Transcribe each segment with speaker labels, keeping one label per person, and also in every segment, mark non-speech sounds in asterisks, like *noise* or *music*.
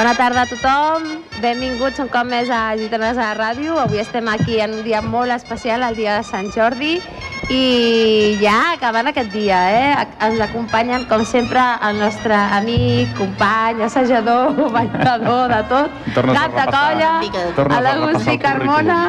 Speaker 1: Bona tarda a tothom, benvinguts un cop més a Gitanes a la Ràdio. Avui estem aquí en un dia molt especial, el dia de Sant Jordi, i ja acabant aquest dia, eh? ens acompanyen com sempre el nostre amic, company, assajador, *laughs* ballador, de tot,
Speaker 2: Tornes a
Speaker 1: cap de
Speaker 2: repassar.
Speaker 1: colla,
Speaker 2: a
Speaker 1: l'Agustí Carmona.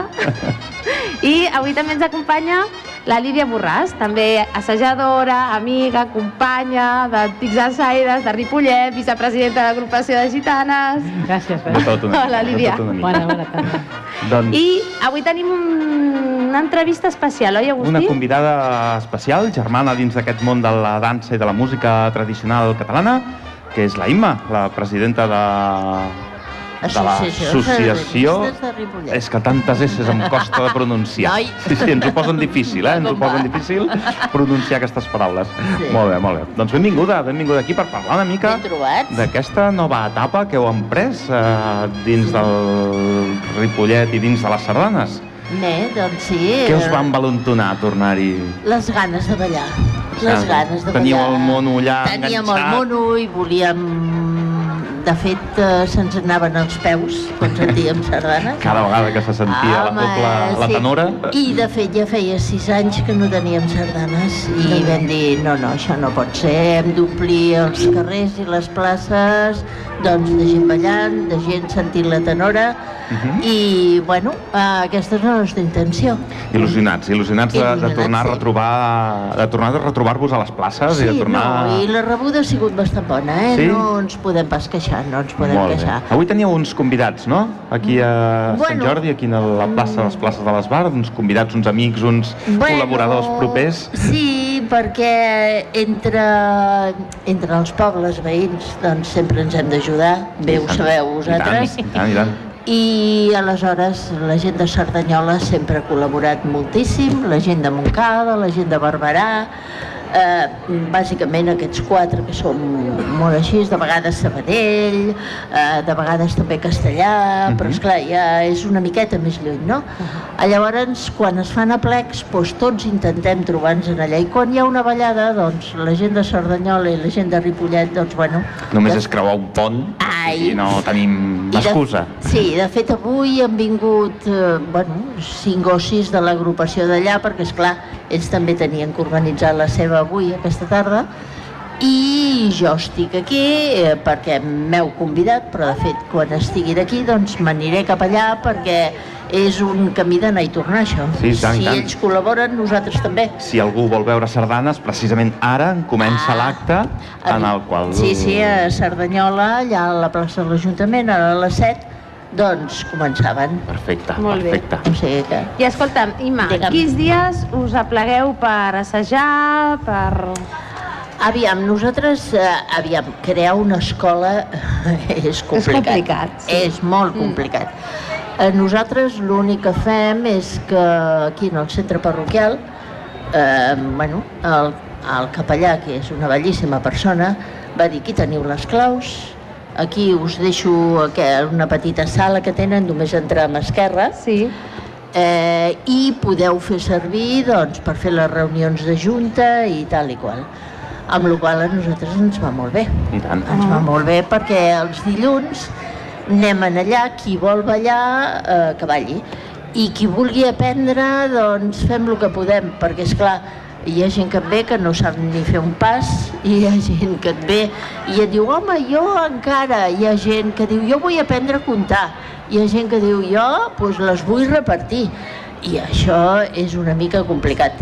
Speaker 1: *laughs* I avui també ens acompanya la Lídia Borràs, també assajadora, amiga, companya d'antics assaires de Ripollet, vicepresidenta de l'agrupació de gitanes.
Speaker 3: Gràcies,
Speaker 2: De
Speaker 3: Fer.
Speaker 2: tot una
Speaker 1: Hola,
Speaker 2: de
Speaker 1: Lídia.
Speaker 2: tot una.
Speaker 3: Bona, bona tarda. *laughs*
Speaker 2: Doncs
Speaker 1: I avui tenim un- una entrevista especial, oi, Agustí?
Speaker 2: una convidada especial, germana dins d'aquest món de la dansa i de la música tradicional catalana, que és la Imma, la presidenta de, de l'associació...
Speaker 4: de Ripollet.
Speaker 2: És que tantes S em costa de pronunciar.
Speaker 4: Noi.
Speaker 2: Sí, sí, ens ho posen difícil, eh? Ens ho posen difícil pronunciar aquestes paraules.
Speaker 4: Sí.
Speaker 2: Molt bé, molt bé. Doncs benvinguda, benvinguda aquí per parlar una mica d'aquesta nova etapa que heu emprès eh, dins del Ripollet i dins de les sardanes.
Speaker 4: Bé, doncs sí.
Speaker 2: Què us
Speaker 4: eh,
Speaker 2: va envalentonar a tornar-hi?
Speaker 4: Les ganes de ballar. Les
Speaker 2: Ah,
Speaker 4: ganes de
Speaker 2: teníeu
Speaker 4: ballar.
Speaker 2: el mono allà
Speaker 4: Teníem
Speaker 2: enganxat.
Speaker 4: el mono i volíem... De fet, eh, se'ns anaven els peus quan sentíem sardanes. *laughs*
Speaker 2: Cada vegada que se sentia la
Speaker 4: Home,
Speaker 2: copla, la
Speaker 4: sí.
Speaker 2: tenora...
Speaker 4: I de fet ja feia sis anys que no teníem sardanes i vam dir, no, no, això no pot ser, hem d'omplir els carrers i les places doncs de gent ballant, de gent sentint la tenora
Speaker 2: Mhm.
Speaker 4: i, bueno, eh, aquesta és la nostra intenció.
Speaker 2: Il·lusionats, il·lusionats de, de tornar a retrobar de tornar a retrobar-vos a les places
Speaker 4: Sí,
Speaker 2: i de tornar...
Speaker 4: no, i la rebuda ha sigut bastant bona, eh?
Speaker 2: Sí?
Speaker 4: No ens podem pas queixar, no ens podem
Speaker 2: Molt bé. Avui teníeu uns convidats, no? Aquí a Sant
Speaker 4: Bueno.
Speaker 2: Jordi, aquí a la plaça, a les places de l'Esbar, uns convidats, uns amics, uns col·laboradors propers.
Speaker 4: Sí, perquè entre, entre els pobles veïns doncs sempre ens hem d'ajudar, bé ho sabeu vosaltres.
Speaker 2: I tant, i tant, i tant.
Speaker 4: I aleshores la gent de Cerdanyola sempre ha col·laborat moltíssim, la gent de Montcada, la gent de Barberà, eh, bàsicament aquests quatre que som molt així, de vegades Sabadell, eh, de vegades també Castellà,
Speaker 2: Mhm.
Speaker 4: però esclar, ja és una miqueta més lluny, no? Uh Llavors, quan es fan aplecs, doncs tots intentem trobar-nos en allà, i quan hi ha una ballada, doncs la gent de Cerdanyola i la gent de Ripollet, doncs bueno...
Speaker 2: Només
Speaker 4: que-
Speaker 2: és creuar un pont
Speaker 4: Ai.
Speaker 2: i no tenim
Speaker 4: i de-
Speaker 2: excusa.
Speaker 4: Sí, de fet avui han vingut eh, bueno, cinc o sis de l'agrupació d'allà perquè, és clar ells també tenien que organitzar la seva avui, aquesta tarda, i jo estic aquí eh, perquè m'heu convidat, però de fet quan estigui d'aquí doncs m'aniré cap allà perquè és un camí d'anar i tornar això.
Speaker 2: Sí, tant,
Speaker 4: si
Speaker 2: tant.
Speaker 4: ells col·laboren, nosaltres també.
Speaker 2: Si algú vol veure sardanes, precisament ara comença
Speaker 4: Ah.
Speaker 2: l'acte en el qual...
Speaker 4: Sí, sí, a Cerdanyola, allà a la plaça de l'Ajuntament, ara a les 7, doncs començaven.
Speaker 2: Perfecte,
Speaker 1: Molt bé.
Speaker 2: perfecte.
Speaker 4: O sigui que...
Speaker 1: I escolta'm, Imma,
Speaker 4: Digue'm.
Speaker 1: quins dies us aplegueu per assajar, per...
Speaker 4: Aviam, nosaltres, eh, aviam, crear una escola *laughs* és complicat.
Speaker 1: complicat, sí.
Speaker 4: És molt
Speaker 1: Mm.
Speaker 4: complicat. Eh, nosaltres l'únic que fem és que aquí en el centre parroquial, eh, bueno, el, el capellà, que és una bellíssima persona, va dir, aquí teniu les claus, aquí us deixo una petita sala que tenen, només entrar a esquerra,
Speaker 1: Sí.
Speaker 4: eh, i podeu fer servir doncs, per fer les reunions de junta i tal i qual. Amb la qual a nosaltres ens va molt bé.
Speaker 2: I tant.
Speaker 4: Ens va molt bé perquè els dilluns anem en allà, qui vol ballar, eh, que balli. I qui vulgui aprendre, doncs fem el que podem, perquè és clar, hi ha gent que et ve que no sap ni fer un pas, hi ha gent que et ve i et diu, home, jo encara, hi ha gent que diu, jo vull aprendre a comptar, hi ha gent que diu, jo doncs, les vull repartir, i això és una mica complicat,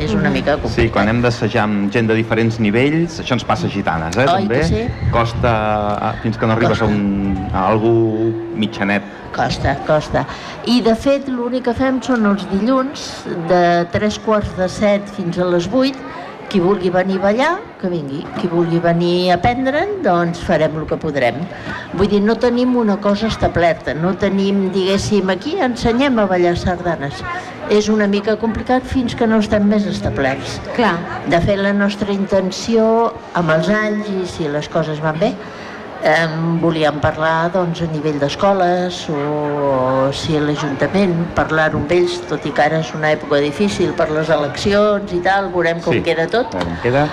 Speaker 4: és una mica complicat.
Speaker 2: Sí, quan hem d'assajar amb gent de diferents nivells, això ens passa a gitanes, eh,
Speaker 4: Oi
Speaker 2: també.
Speaker 4: sí?
Speaker 2: Costa, ah, fins que no arribes
Speaker 4: Costa.
Speaker 2: a, un, a algú mitjanet.
Speaker 4: Costa, costa. I de fet l'únic que fem són els dilluns de tres quarts de set fins a les vuit. Qui vulgui venir a ballar, que vingui. Qui vulgui venir a aprendre'n, doncs farem el que podrem. Vull dir, no tenim una cosa establerta, no tenim, diguéssim, aquí ensenyem a ballar sardanes. És una mica complicat fins que no estem més establerts.
Speaker 1: Clar.
Speaker 4: De fet, la nostra intenció, amb els anys i si les coses van bé, eh, volíem parlar doncs, a nivell d'escoles o si a l'Ajuntament, parlar-ho amb ells, tot i que ara és una època difícil per les eleccions i tal, veurem com
Speaker 2: Sí.
Speaker 4: queda tot.
Speaker 2: Com queda?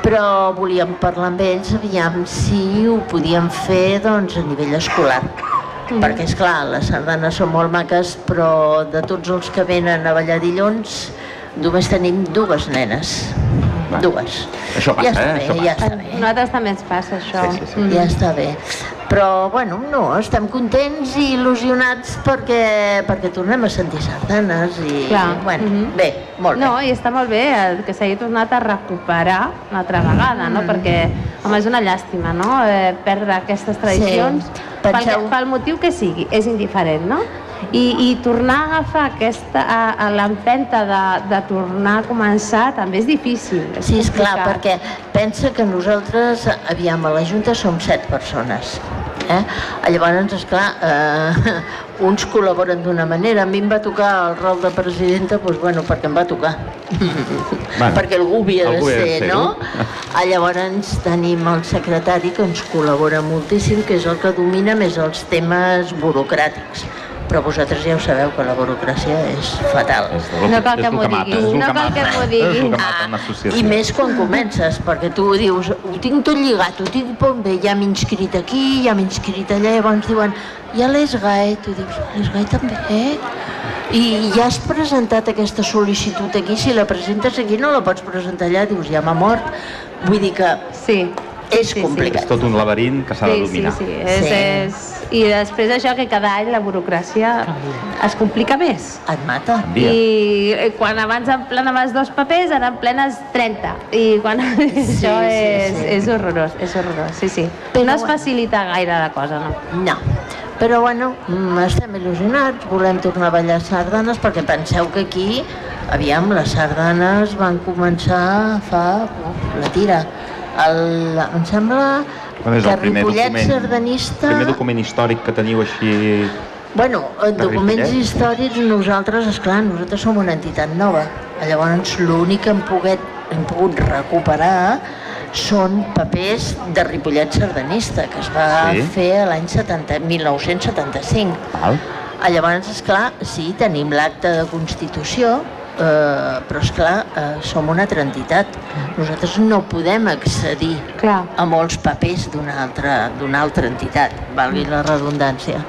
Speaker 4: però volíem parlar amb ells, aviam si ho podíem fer doncs, a nivell escolar. Mm. Perquè, és clar, les sardanes són molt maques, però de tots els que venen a ballar dilluns, només tenim dues nenes.
Speaker 2: Va.
Speaker 4: Dues.
Speaker 2: Això passa,
Speaker 4: ja està
Speaker 2: eh?
Speaker 4: bé,
Speaker 2: Això
Speaker 4: ja
Speaker 2: passa.
Speaker 4: està bé.
Speaker 1: A nosaltres també ens passa això.
Speaker 2: Sí, sí, sí.
Speaker 1: Mhm.
Speaker 4: Ja està bé. Però, bueno, no, estem contents i il·lusionats perquè, perquè tornem a sentir sardanes i,
Speaker 1: Clar.
Speaker 4: bueno,
Speaker 1: Mhm.
Speaker 4: bé, molt
Speaker 1: No,
Speaker 4: bé.
Speaker 1: i està molt bé que s'hagi tornat a recuperar una altra vegada, no?
Speaker 4: Mm.
Speaker 1: Perquè, home, és una llàstima, no?, eh, perdre aquestes tradicions.
Speaker 4: Sí.
Speaker 1: Pel,
Speaker 4: Penseu-
Speaker 1: que, pel motiu que sigui, és indiferent, no? I, i tornar a agafar aquesta, a, a l'empenta de, de tornar a començar també és difícil. És
Speaker 4: Sí, és clar, perquè pensa que nosaltres, aviam, a la Junta som set persones. Eh? Llavors, esclar, eh, *laughs* uns col·laboren d'una manera. A mi em va tocar el rol de presidenta, doncs, bueno, perquè em va tocar. *laughs*
Speaker 2: Bueno,
Speaker 4: perquè algú havia de
Speaker 2: algú de
Speaker 4: ser,
Speaker 2: ser-ho.
Speaker 4: no? Ah, Llavors tenim el secretari que ens col·labora moltíssim, que és el que domina més els temes burocràtics. Però vosaltres ja ho sabeu que la burocràcia és fatal.
Speaker 2: És el-
Speaker 1: No cal que m'ho diguis, no cal que m'ho diguis.
Speaker 2: associació.
Speaker 4: I més quan comences, perquè tu dius, ho tinc tot lligat, ho tinc tot bé, ja m'he inscrit aquí, ja m'he inscrit allà, i llavors diuen, i a l'ESGAE, tu dius, a l'ESGAE també, eh? I ja has presentat aquesta sol·licitud aquí, si la presentes aquí no la pots presentar allà, dius, ja m'ha mort. Vull dir que
Speaker 1: Sí.
Speaker 4: És
Speaker 1: sí, sí.
Speaker 4: complicat.
Speaker 2: És tot un laberint que s'ha de
Speaker 1: Sí, sí,
Speaker 2: dominar.
Speaker 1: sí. És,
Speaker 4: Sí.
Speaker 1: és... I després això que cada any la burocràcia es complica més.
Speaker 4: et mata.
Speaker 1: I eh, quan abans en plenaves dos papers, ara en plenes 30. I quan... *laughs* això
Speaker 4: sí,
Speaker 1: és,
Speaker 4: sí.
Speaker 1: és horrorós, és horrorós, sí, sí.
Speaker 4: Però
Speaker 1: no es
Speaker 4: bueno.
Speaker 1: facilita gaire la cosa, no.
Speaker 4: No. Però bueno, mm, estem il·lusionats, volem tornar a ballar sardanes perquè penseu que aquí, aviam, les sardanes van començar fa... La tira. El, em sembla
Speaker 2: Quan és
Speaker 4: que
Speaker 2: el primer
Speaker 4: Ripollet
Speaker 2: document,
Speaker 4: sardanista...
Speaker 2: primer document històric que teniu així...
Speaker 4: Bueno, documents
Speaker 2: Ripollet?
Speaker 4: històrics nosaltres, és clar, nosaltres som una entitat nova. Llavors l'únic que hem, poguet, hem pogut recuperar són papers de Ripollet sardanista, que es va
Speaker 2: Sí?
Speaker 4: fer a l'any 70 1975.
Speaker 2: Val?
Speaker 4: Llavors, esclar, sí, tenim l'acte de Constitució, eh, però esclar, eh, som una altra entitat. Nosaltres no podem accedir
Speaker 1: Clar.
Speaker 4: a molts papers d'una altra, d'una altra entitat, valgui la redundància.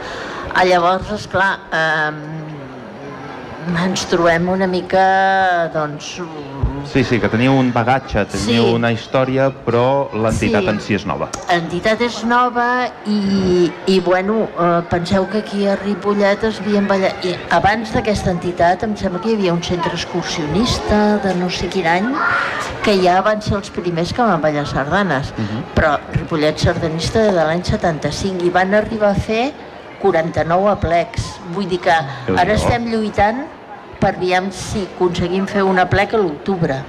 Speaker 4: Ah, llavors, esclar, eh, ens trobem una mica, doncs,
Speaker 2: Sí, sí, que teniu un bagatge, teniu
Speaker 4: Sí.
Speaker 2: una història, però l'entitat
Speaker 4: Sí.
Speaker 2: en si és nova.
Speaker 4: L'entitat és nova i, i bueno, eh, penseu que aquí a Ripollet es havien ballat... I abans d'aquesta entitat em sembla que hi havia un centre excursionista de no sé quin any que ja van ser els primers que van ballar sardanes.
Speaker 2: Mhm.
Speaker 4: Però Ripollet sardanista de l'any 75 i van arribar a fer 49 aplecs. Vull dir que ara estem lluitant per aviam si aconseguim fer un aplec a l'octubre,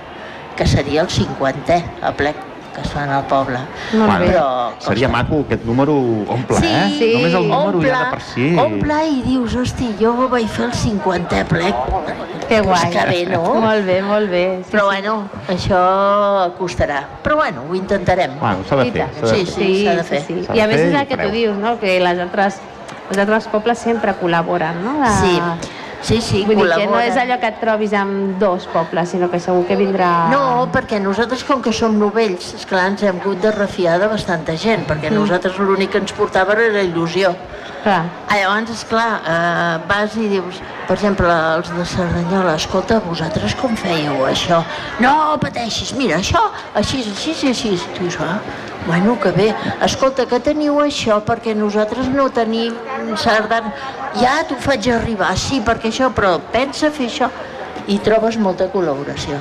Speaker 4: que seria el 50è aplec que es fan al poble.
Speaker 1: Molt bé.
Speaker 4: Però
Speaker 2: Seria
Speaker 4: costa.
Speaker 2: maco aquest número omple,
Speaker 4: Sí,
Speaker 2: eh?
Speaker 1: sí.
Speaker 2: Només el número
Speaker 4: omple,
Speaker 2: ja de per si...
Speaker 4: Omple i dius, hosti, jo vaig fer el 50è plec.
Speaker 1: Que
Speaker 4: Pues
Speaker 1: guai.
Speaker 4: que bé, no?
Speaker 1: Molt bé, molt bé. Sí,
Speaker 4: Però
Speaker 1: sí.
Speaker 4: bueno, això costarà. Però bueno, ho intentarem.
Speaker 2: Bueno, s'ha de fer. de
Speaker 4: Sí,
Speaker 2: fer.
Speaker 4: sí. s'ha de fer.
Speaker 1: Sí,
Speaker 2: S'ha
Speaker 1: I a més és el que tu
Speaker 2: fareu.
Speaker 1: dius, no? que les altres, els altres pobles sempre col·laboren, no? De...
Speaker 4: Sí, sí, sí,
Speaker 1: Vull dir que no és allò que et trobis amb dos pobles, sinó que segur que vindrà...
Speaker 4: No, perquè nosaltres, com que som novells, esclar, ens hem hagut de refiar de bastanta gent, perquè
Speaker 1: Mm.
Speaker 4: nosaltres l'únic que ens portava era la il·lusió.
Speaker 1: Clar.
Speaker 4: Llavors, esclar, eh, vas i dius, per exemple, els de Cerdanyola, escolta, vosaltres com fèieu això? No pateixis, mira, això, així, així, així. Tu dius, ah, bueno, que bé. Escolta, que teniu això perquè nosaltres no tenim sardana. Ja t'ho faig arribar, sí, perquè això, però pensa fer això. I trobes molta col·laboració.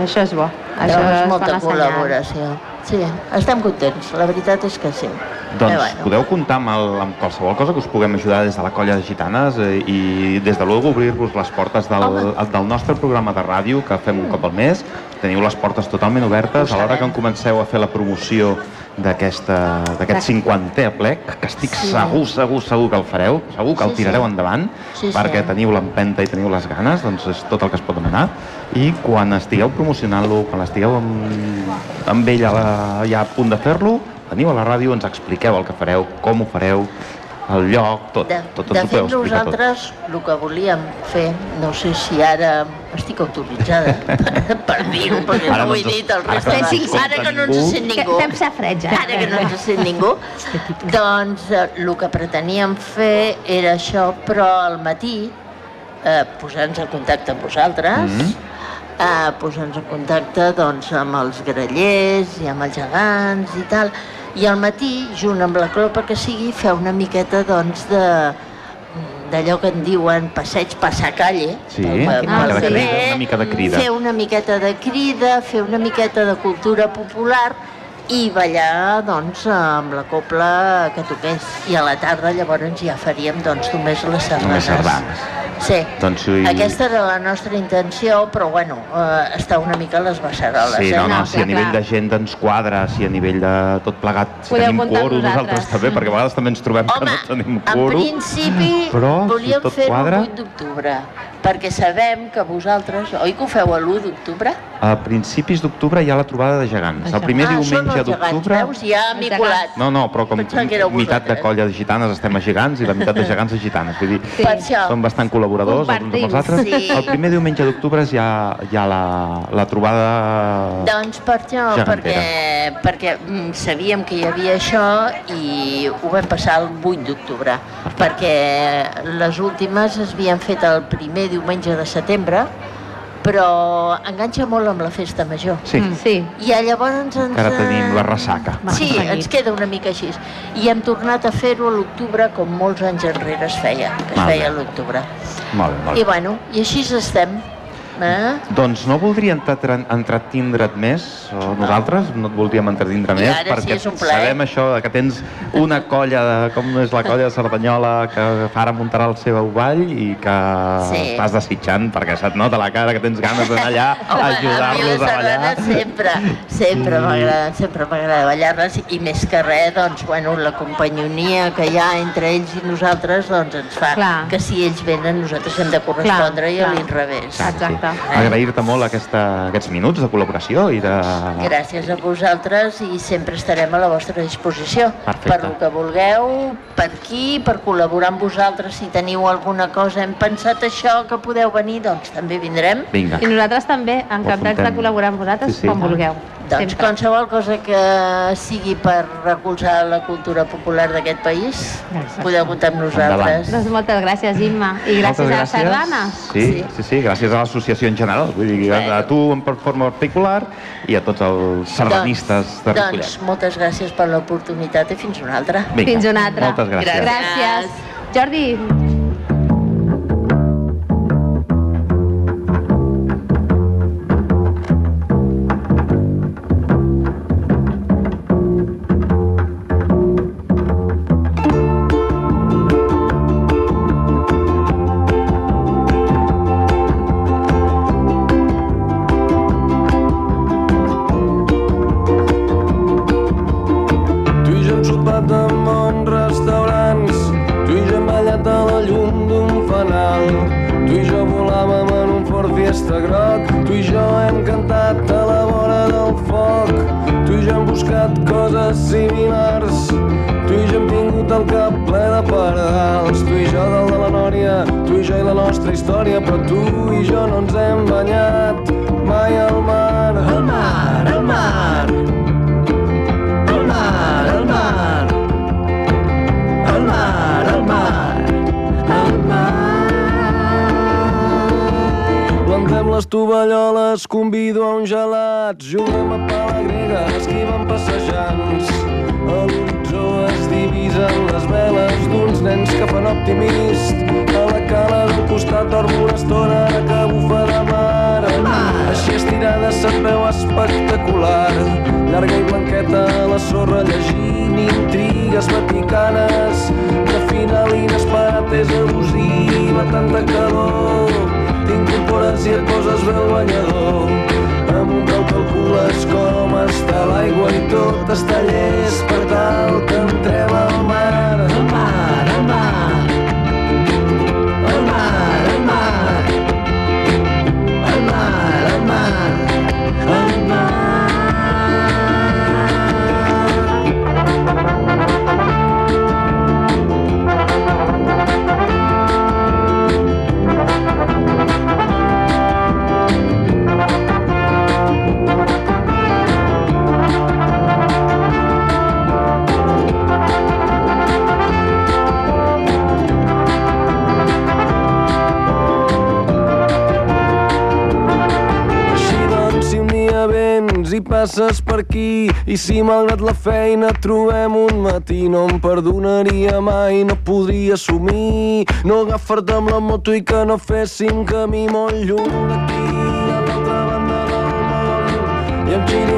Speaker 1: Això és bo. Això
Speaker 4: Trobes
Speaker 1: és
Speaker 4: molta col·laboració. Sí, estem contents, la veritat és que sí.
Speaker 2: Doncs
Speaker 4: Eh, bueno.
Speaker 2: podeu comptar amb, el, amb qualsevol cosa que us puguem ajudar des de la colla de gitanes eh, i des de luego obrir-vos les portes del,
Speaker 4: Home.
Speaker 2: del nostre programa de ràdio que fem un cop al mes. Teniu les portes totalment obertes a l'hora que en comenceu a fer la promoció d'aquest 50è plec, que estic
Speaker 4: Sí.
Speaker 2: segur, segur, segur que el fareu, segur que el
Speaker 4: Sí,
Speaker 2: tirareu
Speaker 4: sí.
Speaker 2: endavant,
Speaker 4: Sí, sí.
Speaker 2: perquè teniu l'empenta i teniu les ganes, doncs és tot el que es pot demanar. I quan estigueu promocionant-lo, quan estigueu amb, amb ell a la, ja a punt de fer-lo, veniu a la ràdio, ens expliqueu el que fareu, com ho fareu, el lloc, tot,
Speaker 4: De,
Speaker 2: tot
Speaker 4: de
Speaker 2: ens ho
Speaker 4: fet,
Speaker 2: explicar tot.
Speaker 4: nosaltres el que volíem fer, no sé si ara estic autoritzada *laughs* per dir-ho, perquè
Speaker 2: Ara
Speaker 4: no ho he dit al
Speaker 2: ara
Speaker 4: resta
Speaker 2: que no
Speaker 4: de... Ara que no ens sent ningú.
Speaker 1: Fem safreig,
Speaker 4: Ara que no ens sent ningú. Doncs eh, el que preteníem fer era això, però al matí eh, posar-nos en contacte amb vosaltres,
Speaker 2: Mhm.
Speaker 4: eh, posar-nos en contacte doncs, amb els grallers i amb els gegants i tal, i al matí, junt amb la clopa que sigui, fer una miqueta doncs, de d'allò que en diuen passeig passacalle,
Speaker 2: Sí,
Speaker 4: pel-
Speaker 2: una
Speaker 4: pel
Speaker 1: mica de
Speaker 4: carrer,
Speaker 2: crida, una mica de crida.
Speaker 4: fer una miqueta de crida, fer una miqueta de cultura popular i ballar doncs, amb la copla que toqués. I a la tarda llavors ja faríem doncs, només les sardanes.
Speaker 2: Només sardanes.
Speaker 4: Sí,
Speaker 2: Doncs sí.
Speaker 4: aquesta era la nostra intenció, però bueno, eh, està una mica a les beceroles.
Speaker 2: Sí,
Speaker 4: eh?
Speaker 2: no, no,
Speaker 1: No,
Speaker 2: si a nivell
Speaker 1: clar.
Speaker 2: de gent ens quadra, si a nivell de tot plegat, si
Speaker 1: Podeu
Speaker 2: tenim coro, nosaltres
Speaker 1: nosaltres.
Speaker 2: també, perquè a vegades també ens trobem que
Speaker 4: Home,
Speaker 2: no tenim
Speaker 4: en
Speaker 2: coro.
Speaker 4: principi
Speaker 2: Però, si
Speaker 4: volíem
Speaker 2: tot
Speaker 4: fer-ho el 8 d'octubre, perquè sabem que vosaltres, oi que ho feu a l'1 d'octubre?
Speaker 2: A principis d'octubre hi ha la trobada de gegants. El primer
Speaker 4: ah,
Speaker 2: diumenge d'octubre...
Speaker 4: veus? Ja m'he colat.
Speaker 2: No, no, però com meitat de colla de gitanes estem a gegants i la meitat de gegants a gitanes. Vull dir,
Speaker 1: Sí.
Speaker 2: Som bastant col·laboradors els uns amb els altres.
Speaker 4: Sí.
Speaker 2: El primer diumenge d'octubre hi ha, hi ha la, la trobada...
Speaker 4: Doncs per això,
Speaker 2: Gegantera.
Speaker 4: perquè, perquè mm, sabíem que hi havia això i ho vam passar el 8 d'octubre, perquè les últimes es havien fet el primer diumenge de setembre, però enganxa molt amb la festa major.
Speaker 2: Sí,
Speaker 1: Mm, sí.
Speaker 4: I llavors ens...
Speaker 2: Ara tenim la ressaca.
Speaker 1: Va,
Speaker 4: Sí, ens queda una mica així. I hem tornat a fer-ho a l'octubre com molts anys enrere es feia, que es
Speaker 2: Molt
Speaker 4: feia a l'octubre.
Speaker 2: Molt molt
Speaker 4: I bueno, i així estem. Eh?
Speaker 2: Doncs no voldria entretindre't més, o nosaltres no et voldríem entretindre més,
Speaker 4: ara sí,
Speaker 2: perquè
Speaker 4: plaer.
Speaker 2: sabem això, de que tens una colla, de, com és la colla de Cerdanyola, que ara muntarà el seu ball i que
Speaker 4: Sí.
Speaker 2: estàs desitjant, perquè se't nota la cara que tens ganes d'anar allà *laughs* a ajudar-los a ballar.
Speaker 4: sempre, sempre m'agrada, sempre m'agrada ballar-les i més que res, doncs, bueno, la companyonia que hi ha entre ells i nosaltres, doncs ens fa
Speaker 1: Clar.
Speaker 4: que si ells venen nosaltres hem de correspondre
Speaker 1: Clar,
Speaker 4: i a l'inrevés.
Speaker 1: Exacte.
Speaker 2: Agrair-te molt aquesta, aquests minuts de col·laboració i de...
Speaker 4: Gràcies a vosaltres i sempre estarem a la vostra disposició.
Speaker 2: Perfecte.
Speaker 4: Per lo que vulgueu, per aquí, per col·laborar amb vosaltres, si teniu alguna cosa, hem pensat això, que podeu venir, doncs també vindrem.
Speaker 2: Vinga.
Speaker 1: I nosaltres també, encantats de col·laborar amb vosaltres
Speaker 2: Sí, sí.
Speaker 1: com vulgueu.
Speaker 4: Doncs
Speaker 1: Sempre.
Speaker 4: qualsevol cosa que sigui per recolzar la cultura popular d'aquest país,
Speaker 1: Exacte.
Speaker 4: podeu comptar amb nosaltres.
Speaker 1: Doncs moltes gràcies, Imma. I gràcies
Speaker 2: Moltes
Speaker 1: a les sardanes.
Speaker 2: Sí,
Speaker 4: Sí.
Speaker 2: sí, sí, gràcies a l'associació en general. Vull dir, a, a tu en forma particular i a tots els sardanistes de Ripollet.
Speaker 4: doncs moltes gràcies per l'oportunitat i fins una altra.
Speaker 2: Vinga,
Speaker 1: Fins una altra.
Speaker 2: Moltes gràcies.
Speaker 1: Gràcies. Jordi,
Speaker 5: la història, però tu i jo no ens hem banyat mai al mar. Al mar, al mar, al mar, al mar, al mar, al mar, al mar. Plantem les tovalloles, convido a un gelat, juguem a pala grega, esquivem passejants. A l'horitzó es divisen les veles d'uns nens que fan optimist. A la cala del costat dormo una estona ara que bufa de mar. Així estirada se't veu espectacular. Llarga i blanqueta a la sorra llegint intrigues vaticanes. De final inesperat és abusiva, tanta calor. T'incorpores i et poses bé el banyador. Amunt del calcules com està l'aigua i tot està llest per tal que entrem. Al mar,
Speaker 3: passes per aquí i si malgrat la feina trobem un matí no em perdonaria mai, no podria assumir no agafar-te amb la moto i que no féssim camí molt lluny d'aquí a l'altra banda del món. I xiringuit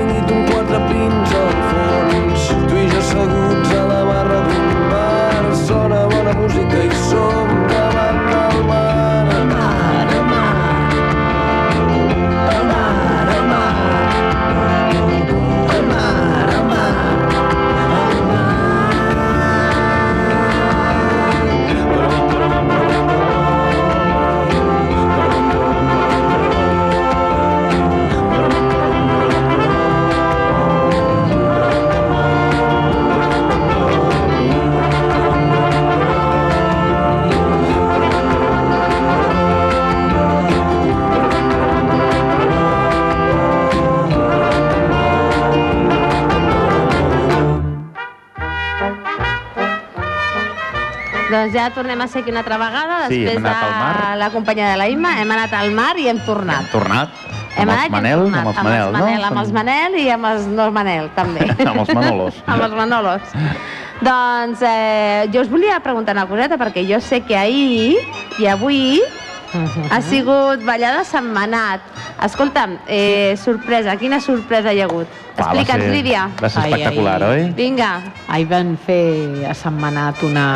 Speaker 1: ja tornem a ser aquí una altra vegada,
Speaker 2: Sí, hem
Speaker 1: després de la companyia de la Imma, hem anat al mar i hem tornat.
Speaker 2: Tornat
Speaker 1: Hem
Speaker 2: amb els
Speaker 1: hem
Speaker 2: Manel,
Speaker 1: tornat.
Speaker 2: amb els Manel, no?
Speaker 1: Manel, amb els Manel i amb els no Manel, també. *laughs*
Speaker 2: Amb els Manolos. *laughs*
Speaker 1: amb els Manolos. doncs eh, jo us volia preguntar una coseta, perquè jo sé que ahir i avui *laughs* ha sigut ballada setmanat. Escolta'm, eh, sorpresa, quina sorpresa hi ha hagut? Explica'ns, Lídia.
Speaker 2: Va ser
Speaker 6: Ai,
Speaker 2: espectacular,
Speaker 6: ai.
Speaker 2: oi?
Speaker 1: Vinga.
Speaker 6: Ahir van fer a Setmanat una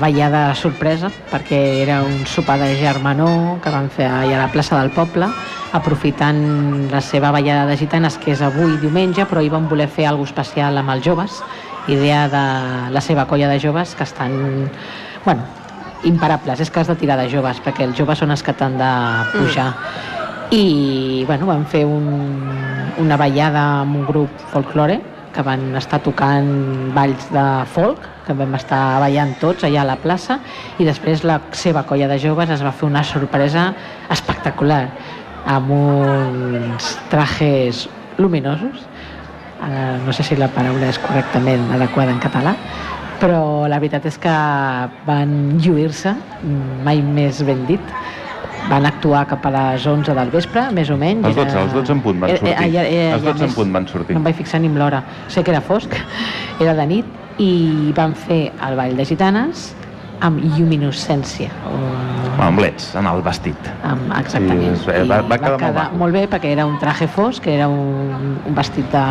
Speaker 6: ballada sorpresa perquè era un sopar de germanor que van fer allà a la plaça del poble aprofitant la seva ballada de gitanes que és avui diumenge però hi van voler fer alguna especial amb els joves idea de la seva colla de joves que estan bueno, imparables, és que has de tirar de joves perquè els joves són els que t'han de pujar i bueno, van fer un, una ballada amb un grup folklore que van estar tocant balls de folk, que vam estar ballant tots allà a la plaça, i després la seva colla de joves es va fer una sorpresa espectacular, amb uns trajes luminosos, eh, no sé si la paraula és correctament adequada en català, però la veritat és que van lluir-se, mai més ben dit, van actuar cap a les 11 del vespre, més o menys.
Speaker 2: Els 12, els 12 en punt van
Speaker 6: Eh, eh,
Speaker 2: sortir.
Speaker 6: ja- ja-
Speaker 2: Els
Speaker 6: ja
Speaker 2: 12 en
Speaker 6: més-
Speaker 2: punt van sortir.
Speaker 6: No em vaig fixar ni amb l'hora. Sé que era fosc, *laughs* era de nit, i van fer el ball de gitanes amb lluminescència. o-
Speaker 2: Amb leds, en el vestit.
Speaker 6: amb, exactament.
Speaker 2: Sí, es- va- va quedar molt
Speaker 6: molt bé perquè era un traje fosc, era un, un vestit de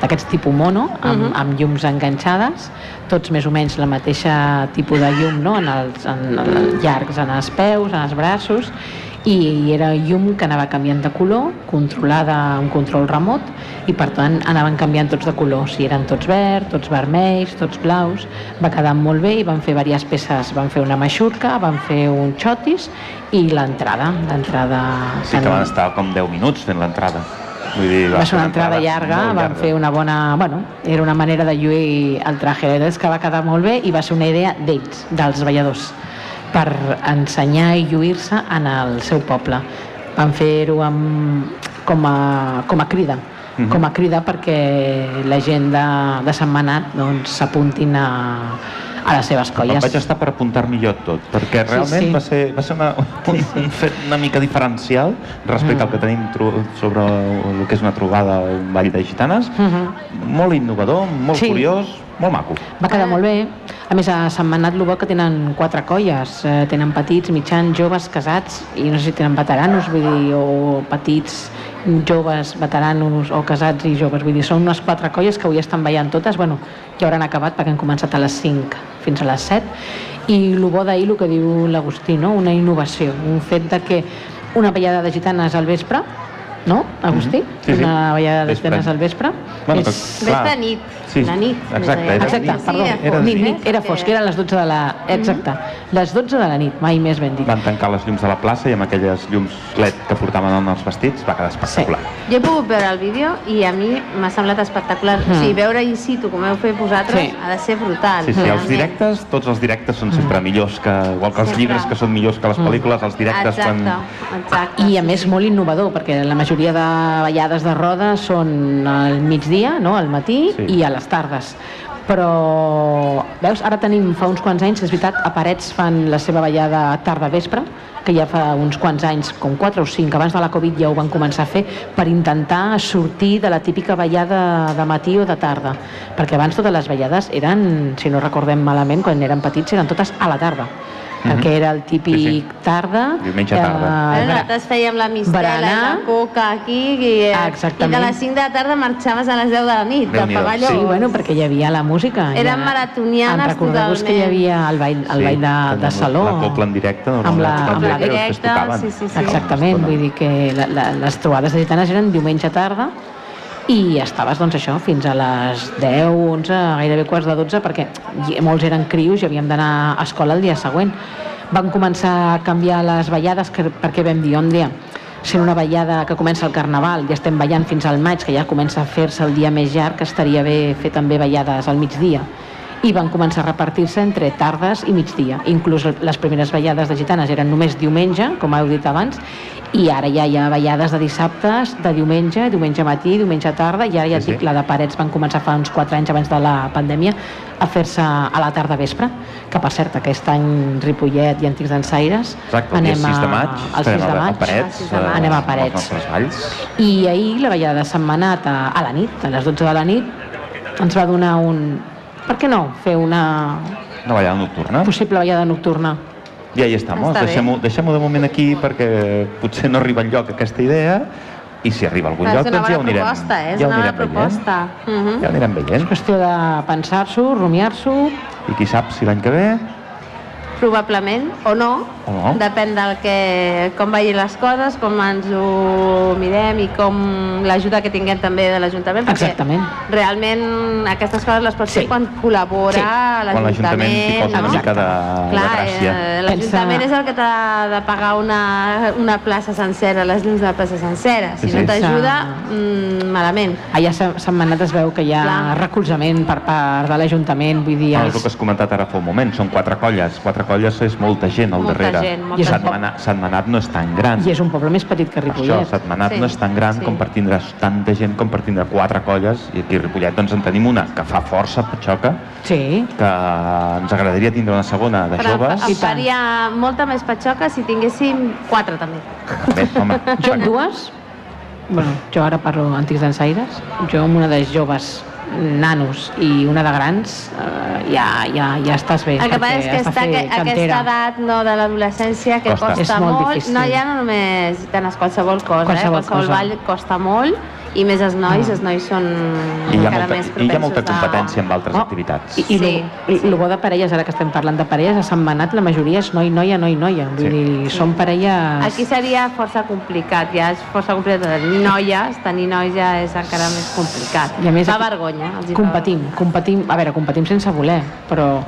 Speaker 6: d'aquests tipus mono, amb,
Speaker 1: Mhm.
Speaker 6: amb llums enganxades, tots més o menys la mateixa tipus de llum no? en els en, en, llargs en els peus, en els braços, i era llum que anava canviant de color, controlada amb control remot, i per tant anaven canviant tots de color, si eren tots verds, tots vermells, tots blaus, va quedar molt bé i van fer diverses peces, van fer una maixurca, van fer un xotis i l'entrada, l'entrada...
Speaker 2: Sí que van estar com 10 minuts fent l'entrada. Vull dir,
Speaker 6: va ser una entrada llarga,
Speaker 2: molt
Speaker 6: van fer una bona... Bueno, era una manera de lluir el traje. És que va quedar molt bé i va ser una idea d'ells, dels balladors, per ensenyar i lluir-se en el seu poble. Van fer-ho amb, com, a, com a crida,
Speaker 2: Mhm.
Speaker 6: com a crida perquè la gent de, de Sant Manat doncs, s'apuntin a, a les seves
Speaker 2: Em
Speaker 6: colles.
Speaker 2: vaig estar per apuntar-m'hi jo tot, perquè
Speaker 6: Sí,
Speaker 2: realment
Speaker 6: sí.
Speaker 2: va ser, va ser una, un, un fet una mica diferencial respecte
Speaker 6: Mm.
Speaker 2: al que tenim tro- sobre el que és una trobada un ball de gitanes.
Speaker 6: Mhm.
Speaker 2: Molt innovador, molt
Speaker 6: Sí.
Speaker 2: curiós, molt maco.
Speaker 6: Va quedar molt bé. A més, a Sant Manat bo que tenen quatre colles. Eh, tenen petits, mitjans, joves, casats, i no sé si tenen veteranos, vull dir, o petits, joves, veteranos, o casats i joves. Vull dir, són unes quatre colles que avui estan ballant totes. Bueno, ja hauran acabat perquè han començat a les 5 fins a les 7. I el bo d'ahir, el que diu l'Agustí, no? una innovació, un fet de que una ballada de gitanes al vespre, no, Agustí?
Speaker 2: Mhm. Sí, sí.
Speaker 6: Una ballada de
Speaker 2: Vespre.
Speaker 6: gitanes al vespre.
Speaker 2: Bueno,
Speaker 6: és...
Speaker 2: Clar.
Speaker 1: De nit.
Speaker 2: Sí,
Speaker 1: la nit.
Speaker 2: exacte, era.
Speaker 6: Exacte,
Speaker 2: nit.
Speaker 6: perdó,
Speaker 1: Sí,
Speaker 2: era
Speaker 6: nit,
Speaker 2: nit.
Speaker 6: nit, era fosc, era a les 12 de la... Exacte, les 12 de la nit, mai més ben dit.
Speaker 2: Van tancar les llums de la plaça i amb aquelles llums LED que portaven en els vestits va quedar espectacular.
Speaker 1: Jo he pogut veure el vídeo i a mi m'ha semblat espectacular.
Speaker 6: Mm.
Speaker 1: O sigui, veure in situ com heu fet vosaltres
Speaker 6: Sí.
Speaker 1: ha de ser brutal.
Speaker 2: Sí, sí, els
Speaker 1: realment.
Speaker 2: directes, tots els directes són sempre millors que, igual que els
Speaker 1: Sempre.
Speaker 2: llibres que són millors que les pel·lícules, els directes
Speaker 1: Exacte,
Speaker 2: quan...
Speaker 1: exacte.
Speaker 6: I a
Speaker 1: sí,
Speaker 6: més
Speaker 1: sí.
Speaker 6: molt innovador, perquè la majoria de ballades de roda són al migdia, no? al matí
Speaker 2: Sí.
Speaker 6: i a les tardes. però veus, ara tenim fa uns quants anys, és veritat, a Parets fan la seva ballada tarda-vespre, que ja fa uns quants anys, com 4 o 5, abans de la Covid ja ho van començar a fer, per intentar sortir de la típica ballada de matí o de tarda, perquè abans totes les ballades eren, si no recordem malament, quan eren petits, eren totes a la tarda perquè era el típic
Speaker 2: Sí, sí.
Speaker 6: tarda
Speaker 2: Diumenge tarda.
Speaker 1: Eh, nosaltres fèiem la mistela i la coca aquí i, eh,
Speaker 6: exactament.
Speaker 1: i de les 5 de la tarda marxaves a les 10 de la nit
Speaker 2: Déu-n'hi-do.
Speaker 1: pavelló.
Speaker 6: Sí, bueno, perquè hi havia la música.
Speaker 1: Eren
Speaker 6: ja-
Speaker 1: maratonianes
Speaker 6: En recordeu-vos que hi
Speaker 1: totalment.
Speaker 6: havia el ball, el
Speaker 2: Sí,
Speaker 6: ball de, de saló.
Speaker 2: La copla en directe,
Speaker 6: amb la, amb la
Speaker 2: que
Speaker 1: directa, sí, sí, sí.
Speaker 6: Exactament, vull dir que la, la, les trobades de gitanes eren diumenge tarda i estaves, doncs això, fins a les 10, 11, gairebé quarts de 12, perquè molts eren crios i havíem d'anar a escola el dia següent. Van començar a canviar les ballades que, perquè vam dir, un dia, sent una ballada que comença el Carnaval i estem ballant fins al maig, que ja comença a fer-se el dia més llarg, que estaria bé fer també ballades al migdia i van començar a repartir-se entre tardes i migdia. Inclús les primeres ballades de gitanes eren només diumenge, com heu dit abans, i ara ja hi ha ballades de dissabtes, de diumenge, diumenge matí, diumenge tarda, i ara ja
Speaker 2: Sí, sí.
Speaker 6: dic, la de Parets van començar fa uns 4 anys abans de la pandèmia a fer-se a la tarda vespre, que per cert aquest any Ripollet i Antics d'Ensaires
Speaker 2: Exacte, el dia 6 de maig,
Speaker 6: el 6 de
Speaker 2: a-
Speaker 6: maig
Speaker 2: a Parets,
Speaker 1: el 6 de maig.
Speaker 2: eh,
Speaker 6: Anem a
Speaker 2: amb
Speaker 6: Parets. i ahir la ballada de Setmanat a, a la nit, a les 12 de la nit ens va donar un... Per què no fer una
Speaker 2: Una ballada nocturna.
Speaker 6: possible ballada nocturna?
Speaker 2: I ahí estamos.
Speaker 1: Està.
Speaker 2: Deixem-ho deixem de moment aquí perquè potser no arriba enlloc aquesta idea i si arriba a algun lloc
Speaker 1: és una
Speaker 2: doncs ja ho anirem,
Speaker 1: proposta, eh? És
Speaker 2: ja ho
Speaker 1: una bona
Speaker 2: anirem veient.
Speaker 1: proposta. Mhm.
Speaker 2: Ja ho anirem
Speaker 6: És
Speaker 2: veient.
Speaker 6: qüestió de pensar-s'ho, rumiar-s'ho,
Speaker 2: I qui sap si l'any que ve
Speaker 1: Probablement, o no,
Speaker 2: O no.
Speaker 1: depèn del que, com vagin les coses, com ens ho mirem i com l'ajuda que tinguem també de l'Ajuntament, perquè
Speaker 6: Exactament.
Speaker 1: realment aquestes coses les pots
Speaker 6: Sí.
Speaker 1: fer quan col·labora
Speaker 6: Sí.
Speaker 2: L'Ajuntament posa una
Speaker 1: no?
Speaker 2: mica de, de
Speaker 1: Clar,
Speaker 2: gràcia.
Speaker 1: eh, l'Ajuntament
Speaker 6: Pensa-
Speaker 1: és el que t'ha de pagar una, una plaça sencera, les llums de la plaça sencera. Si
Speaker 2: Sí,
Speaker 1: no
Speaker 2: sí.
Speaker 1: t'ajuda, mm, malament.
Speaker 6: Allà a Setmanat es veu que hi ha
Speaker 1: Clar.
Speaker 6: recolzament per part de l'Ajuntament, vull dir...
Speaker 2: No, és
Speaker 6: els-
Speaker 2: el que has comentat ara fa un moment, són quatre colles. Quatre colles és molta gent al
Speaker 1: Molta
Speaker 2: darrere.
Speaker 1: gent, molta
Speaker 2: Setmana, Setmanat no és tan gran.
Speaker 6: I és un poble més petit que
Speaker 2: Per això,
Speaker 6: Ripollet.
Speaker 2: Setmanat
Speaker 1: Sí,
Speaker 2: no és tan gran
Speaker 1: sí.
Speaker 2: com per tindre tanta gent com per tindre quatre colles i aquí a Ripollet doncs en tenim una que fa força patxoca
Speaker 6: Sí,
Speaker 2: que ens agradaria tindre una segona de
Speaker 1: Però
Speaker 2: joves
Speaker 1: em
Speaker 6: I tant.
Speaker 1: faria molta més patxoca si tinguéssim quatre també.
Speaker 2: Bé, home,
Speaker 6: jo amb dues, bueno, jo ara parlo antics d'ensaires, jo amb una de joves nanos i una de grans eh, ja, ja, ja estàs bé
Speaker 1: El que passa és que està, que, aquesta edat no, de l'adolescència que
Speaker 2: Costa.
Speaker 1: costa,
Speaker 6: molt
Speaker 1: molt,
Speaker 6: difícil.
Speaker 1: no ja no només tenes qualsevol cosa,
Speaker 6: Qualsevol
Speaker 1: eh? qualsevol
Speaker 6: cosa.
Speaker 1: ball costa molt i més els nois, els nois són
Speaker 2: I hi ha
Speaker 1: encara
Speaker 2: molta,
Speaker 1: més
Speaker 2: i hi ha molta
Speaker 1: propensos a-
Speaker 2: competència amb altres
Speaker 6: Oh,
Speaker 2: activitats.
Speaker 6: I, i
Speaker 1: Sí,
Speaker 6: el
Speaker 1: sí.
Speaker 6: bo de parelles, ara que estem parlant de parelles, a Sant Manat la majoria és noi-noia, noi-noia. Vull
Speaker 2: Sí.
Speaker 6: dir, són parelles...
Speaker 1: Aquí seria força complicat, ja és força complicat noies, tenir nois ja és encara més complicat.
Speaker 6: I a més
Speaker 1: fa
Speaker 6: aquí
Speaker 1: vergonya. Els hi fa-
Speaker 6: Competim, competim, a veure, competim sense voler, però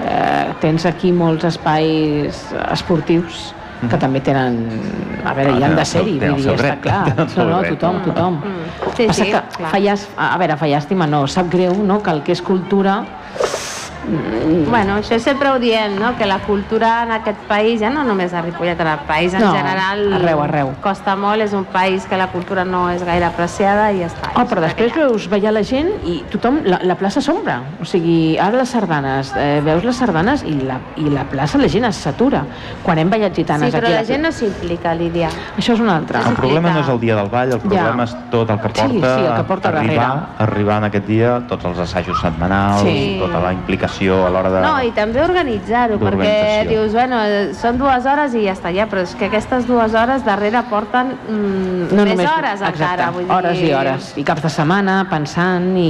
Speaker 6: eh, tens aquí molts espais esportius que també tenen, a veure,
Speaker 2: Ah,
Speaker 6: hi han de ser-hi, vull dir, està clar. *laughs* No, no, tothom, tothom.
Speaker 1: Mm. Sí,
Speaker 6: Passa
Speaker 1: sí,
Speaker 6: que
Speaker 1: clar.
Speaker 6: a veure, fa llàstima, no, sap greu, no?, que el que és cultura
Speaker 1: Bueno, això sempre ho diem, no? que la cultura en aquest país, ja no només a Ripollet, en el país en
Speaker 6: No,
Speaker 1: general,
Speaker 6: arreu, arreu.
Speaker 1: costa molt, és un país que la cultura no és gaire apreciada i ja està.
Speaker 6: Oh, però després veus ballar la gent i tothom, la, la plaça s'ombra. O sigui, ara les sardanes, eh, veus les sardanes i la, i la plaça la gent es satura. Quan hem ballat
Speaker 1: Sí,
Speaker 6: gitanes
Speaker 1: però
Speaker 6: aquí...
Speaker 1: la gent no s'implica, Lídia.
Speaker 6: Això és un altre.
Speaker 2: El problema no és el dia del ball, el
Speaker 6: Ja.
Speaker 2: problema és tot el que
Speaker 6: Sí,
Speaker 2: porta,
Speaker 6: sí, el que porta
Speaker 2: arribar,
Speaker 6: darrere.
Speaker 2: arribar en aquest dia, tots els assajos setmanals,
Speaker 6: Sí.
Speaker 2: tota la implicació a l'hora de...
Speaker 1: No, i també organitzar-ho, perquè dius, bueno, són dues hores i ja està, ja, però és que aquestes dues hores darrere porten mm,
Speaker 6: no
Speaker 1: més
Speaker 6: només,
Speaker 1: hores
Speaker 6: exacte,
Speaker 1: encara. Vull dir...
Speaker 6: hores i hores i caps de setmana pensant i,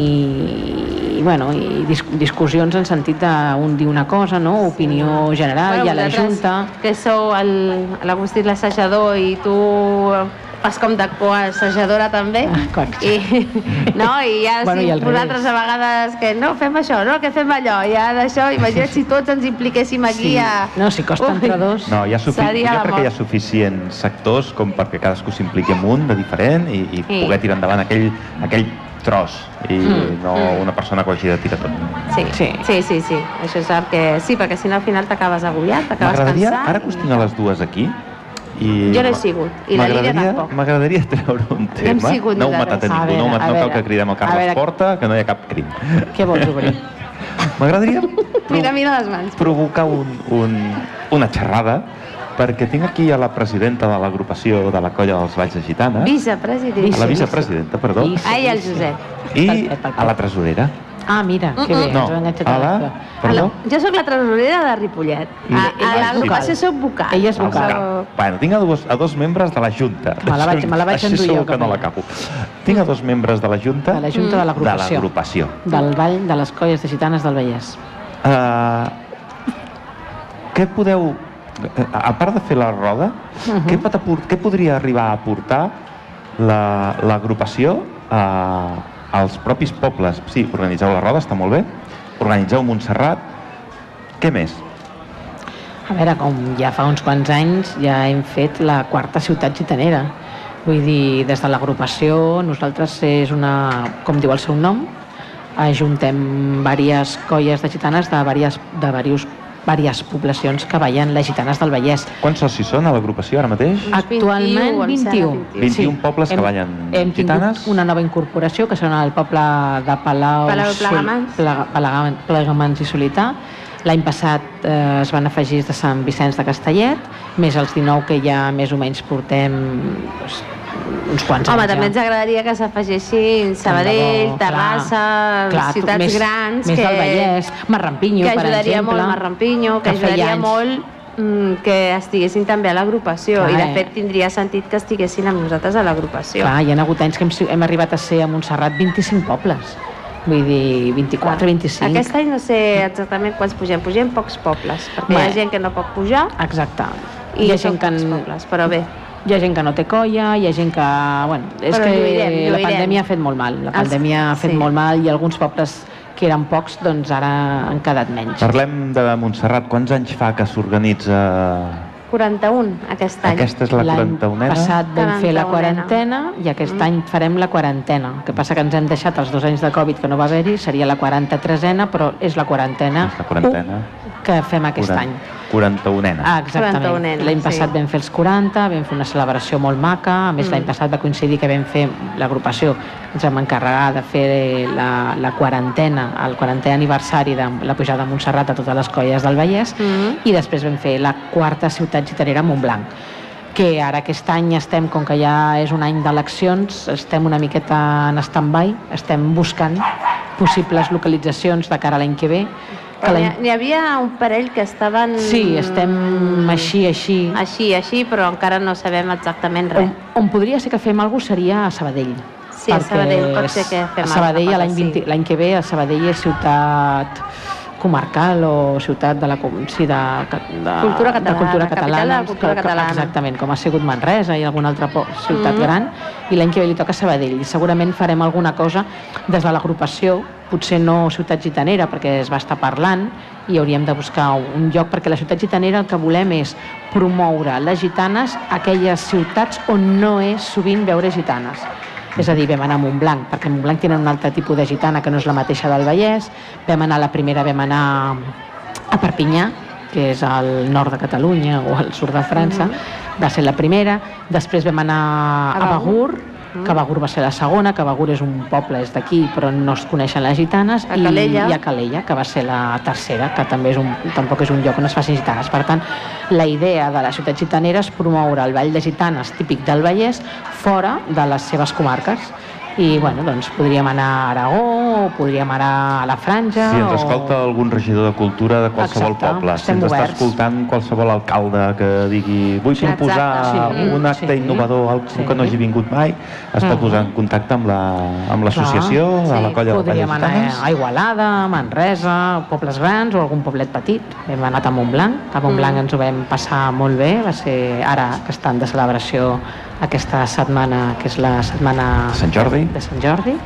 Speaker 6: i, bueno, i dis discussions en sentit d'un dir una cosa no? opinió general,
Speaker 1: Bueno,
Speaker 6: hi ha la Junta
Speaker 1: Que sou l'Agustí l'assajador i tu fas com de coassajadora també.
Speaker 6: Ah,
Speaker 1: I, no, I ja
Speaker 6: Bueno,
Speaker 1: si
Speaker 6: i al
Speaker 1: vosaltres
Speaker 6: revés.
Speaker 1: a vegades que no, fem això, no, que fem allò, ja d'això, imagina't si tots ens impliquéssim aquí
Speaker 6: sí.
Speaker 1: a...
Speaker 6: no, si costa
Speaker 1: Ui.
Speaker 6: entre dos
Speaker 2: No, hi ha sufi...
Speaker 1: Seria
Speaker 2: jo crec que hi ha
Speaker 1: mort.
Speaker 2: suficients sectors com perquè cadascú s'impliqui en un de diferent i, i
Speaker 1: Sí.
Speaker 2: poder tirar endavant aquell, aquell tros i
Speaker 6: Mm.
Speaker 2: no una persona que ho hagi de tirar tot.
Speaker 1: Sí,
Speaker 6: Sí.
Speaker 1: sí, sí, sí, això és el que... Sí, perquè si no al final t'acabes agobiat, t'acabes
Speaker 2: M'agradaria,
Speaker 1: cansat.
Speaker 2: ara que us tinc a les dues aquí, i
Speaker 1: Jo no he sigut, i la Lídia tampoc.
Speaker 2: M'agradaria treure un tema.
Speaker 1: hem sigut
Speaker 2: no heu matat a
Speaker 6: A
Speaker 2: ningú, no,
Speaker 6: veure,
Speaker 2: no
Speaker 6: a
Speaker 2: cal que cridem el
Speaker 6: a
Speaker 2: Carles
Speaker 6: veure.
Speaker 2: Porta, que no hi ha cap crim.
Speaker 6: què vols obrir? *laughs*
Speaker 2: M'agradaria
Speaker 1: Mira, mira les mans.
Speaker 2: provocar un, un, una xerrada perquè tinc aquí a la presidenta de l'agrupació de la colla dels Valls de Gitanes,
Speaker 1: Vicepresident.
Speaker 2: a la vicepresidenta, perdó,
Speaker 6: Vice.
Speaker 1: Ai, el Josep.
Speaker 2: i a la tresorera.
Speaker 6: Ah, mira, que bé.
Speaker 2: No,
Speaker 6: ens ho enganxat
Speaker 2: a
Speaker 6: a
Speaker 2: la...
Speaker 6: l'acte.
Speaker 2: Perdó?
Speaker 1: Jo sóc la tresorera de Ripollet. A, a
Speaker 2: ella és
Speaker 1: l'agrupació
Speaker 2: vocal.
Speaker 6: Ella és vocal.
Speaker 2: vocal. Bueno, tinc a dos, a dos membres de la Junta.
Speaker 6: Me la vaig- me la vaig
Speaker 2: Així
Speaker 6: endur jo
Speaker 2: segur que no
Speaker 6: allà.
Speaker 2: l'acabo. Tinc a dos membres de la Junta
Speaker 6: De la Junta de
Speaker 2: de
Speaker 6: l'Agrupació.
Speaker 2: l'agrupació.
Speaker 6: Del Vall de les Colles de Gitanes del Vallès.
Speaker 2: Uh, què podeu, a a part de fer la roda,
Speaker 6: Mhm.
Speaker 2: què, pot què podria arribar a aportar la- l'agrupació la, als propis pobles? Sí, organitzeu la roda, està molt bé. Organitzeu Montserrat. Què més?
Speaker 6: A veure, com ja fa uns quants anys ja hem fet la quarta ciutat gitanera. Vull dir, des de l'agrupació, nosaltres és una, com diu el seu nom, ajuntem diverses colles de gitanes de diverses, de diversos, diverses poblacions que ballen les gitanes del Vallès.
Speaker 2: Quants socis són a l'agrupació ara mateix?
Speaker 6: Actualment
Speaker 1: 21, em sembla,
Speaker 6: 21.
Speaker 2: 21 pobles que
Speaker 6: hem,
Speaker 2: ballen
Speaker 6: hem
Speaker 2: gitanes.
Speaker 6: tingut una nova incorporació que són el poble de Palau,
Speaker 1: Palau Plegamans.
Speaker 6: Plega- Plegamans, Plegamans i Solità. L'any passat eh, es van afegir de Sant Vicenç de Castellet, més els 19 que ja més o menys portem doncs, uns quants
Speaker 1: Home,
Speaker 6: anys
Speaker 1: també
Speaker 6: ja.
Speaker 1: ens agradaria que s'afegissin Sabadell,
Speaker 6: Tant bo,
Speaker 1: Terrassa,
Speaker 6: clar.
Speaker 1: Ciutats
Speaker 6: més,
Speaker 1: grans
Speaker 6: més
Speaker 1: que,
Speaker 6: del Vallès, Marrampinyo,
Speaker 1: que
Speaker 6: per
Speaker 1: ajudaria
Speaker 6: exemple.
Speaker 1: molt Marrampinyo, que,
Speaker 6: que
Speaker 1: ajudaria
Speaker 6: anys.
Speaker 1: molt mm, que estiguessin també a l'agrupació i de
Speaker 6: eh?
Speaker 1: fet tindria sentit que estiguessin amb nosaltres a l'agrupació.
Speaker 6: Clar, hi ha hagut anys que hem, hem arribat a ser a Montserrat 25 pobles. Vull dir, 24, 25.
Speaker 1: Aquest any no sé exactament quants pugem, pugem pocs pobles, perquè hi
Speaker 6: Bé.
Speaker 1: ha gent que no pot pujar
Speaker 6: Exacte.
Speaker 1: i
Speaker 6: hi ha gent que,
Speaker 1: pobles, però bé.
Speaker 6: Hi ha gent que no té colla, hi ha gent que... Bueno, és
Speaker 1: Però
Speaker 6: que
Speaker 1: lluirem,
Speaker 6: la
Speaker 1: lluirem.
Speaker 6: pandèmia ha fet molt mal. La
Speaker 1: Els-
Speaker 6: pandèmia ha fet
Speaker 1: sí.
Speaker 6: molt mal i alguns pobles que eren pocs, doncs ara han quedat menys.
Speaker 2: Parlem de Montserrat. Quants anys fa que s'organitza...
Speaker 1: 41 aquest any.
Speaker 2: Aquesta és la
Speaker 6: L'any
Speaker 2: 41a?
Speaker 6: passat vam fer la
Speaker 1: 41ena.
Speaker 6: quarantena i aquest
Speaker 1: Mm.
Speaker 6: any farem la quarantena. El que passa que ens hem deixat els dos anys de Covid que no va haver-hi, seria la 43ena, però és la quarantena,
Speaker 2: És la quarantena.
Speaker 6: Que fem aquest
Speaker 2: Quaran-
Speaker 6: any.
Speaker 2: 41ena.
Speaker 6: Ah, exactament.
Speaker 1: 41ena,
Speaker 6: L'any passat
Speaker 1: sí.
Speaker 6: vam fer els 40, vam fer una celebració molt maca, a més
Speaker 1: Mm.
Speaker 6: l'any passat va coincidir que vam fer l'agrupació, ens vam encarregar de fer la, la quarantena, el 40è aniversari de la pujada a Montserrat a totes les colles del Vallès
Speaker 1: Mm.
Speaker 6: i després vam fer la quarta ciutat gitanera a Montblanc que ara aquest any estem, com que ja és un any d'eleccions, estem una miqueta en stand-by, estem buscant possibles localitzacions de cara a l'any que ve.
Speaker 1: N'hi havia un parell que estaven...
Speaker 6: Sí, estem així, així.
Speaker 1: Així, així, però encara no sabem exactament res.
Speaker 6: On, on podria ser que fem alguna cosa seria a Sabadell.
Speaker 1: Sí, a Sabadell pot ser que fem
Speaker 6: a Sabadell l'any
Speaker 1: sí.
Speaker 6: 20 l'any que ve a Sabadell és ciutat comarcal o ciutat de la sí, de, de,
Speaker 1: Cultura
Speaker 6: de
Speaker 1: catalana,
Speaker 6: cultura
Speaker 1: de la
Speaker 6: catalana,
Speaker 1: cultura
Speaker 6: que- que-
Speaker 1: catalana.
Speaker 6: exactament, com ha sigut Manresa i alguna altra ciutat
Speaker 1: Mhm.
Speaker 6: gran i l'any que ve li toca Sabadell i segurament farem alguna cosa des de l'agrupació potser no ciutat gitanera perquè es va estar parlant i hauríem de buscar un lloc perquè la ciutat gitanera el que volem és promoure les gitanes a aquelles ciutats on no és sovint veure gitanes és a dir, vam anar a Montblanc, perquè a Montblanc tenen un altre tipus de gitana que no és la mateixa del Vallès. Vam anar, la primera vam anar a Perpinyà, que és al nord de Catalunya o al sud de França, va ser la primera. Després vam anar
Speaker 1: A
Speaker 6: a
Speaker 1: Begur.
Speaker 6: Que Begur va ser la segona, que Begur és un poble, és d'aquí, però no es coneixen les gitanes,
Speaker 1: A Calella.
Speaker 6: i, i a Calella, que va ser la tercera, que també és un, tampoc és un lloc on es facin gitanes. Per tant, la idea de la ciutat gitanera és promoure el ball de gitanes típic del Vallès fora de les seves comarques. I, bueno, doncs podríem anar a Aragó, o podríem anar a la Franja...
Speaker 2: Si ens
Speaker 6: o-
Speaker 2: escolta algun regidor de cultura de qualsevol
Speaker 6: Exacte,
Speaker 2: poble, si ens està
Speaker 6: oberts.
Speaker 2: escoltant qualsevol alcalde que digui vull
Speaker 1: Exacte,
Speaker 2: proposar
Speaker 6: sí,
Speaker 2: un acte
Speaker 6: sí.
Speaker 2: innovador, algú
Speaker 6: Sí.
Speaker 2: que no hagi vingut mai, es pot
Speaker 6: Mhm.
Speaker 2: posar en contacte amb la- amb l'associació
Speaker 6: Clar,
Speaker 2: de la
Speaker 1: sí.
Speaker 2: colla de
Speaker 6: Podríem anar a Igualada, a Manresa, pobles grans o algun poblet petit. Hem anat a Montblanc, a Montblanc
Speaker 1: Mm.
Speaker 6: ens ho vam passar molt bé, va ser ara que estan de celebració aquesta setmana, que és la setmana
Speaker 2: De Sant Jordi.
Speaker 6: de Sant Jordi,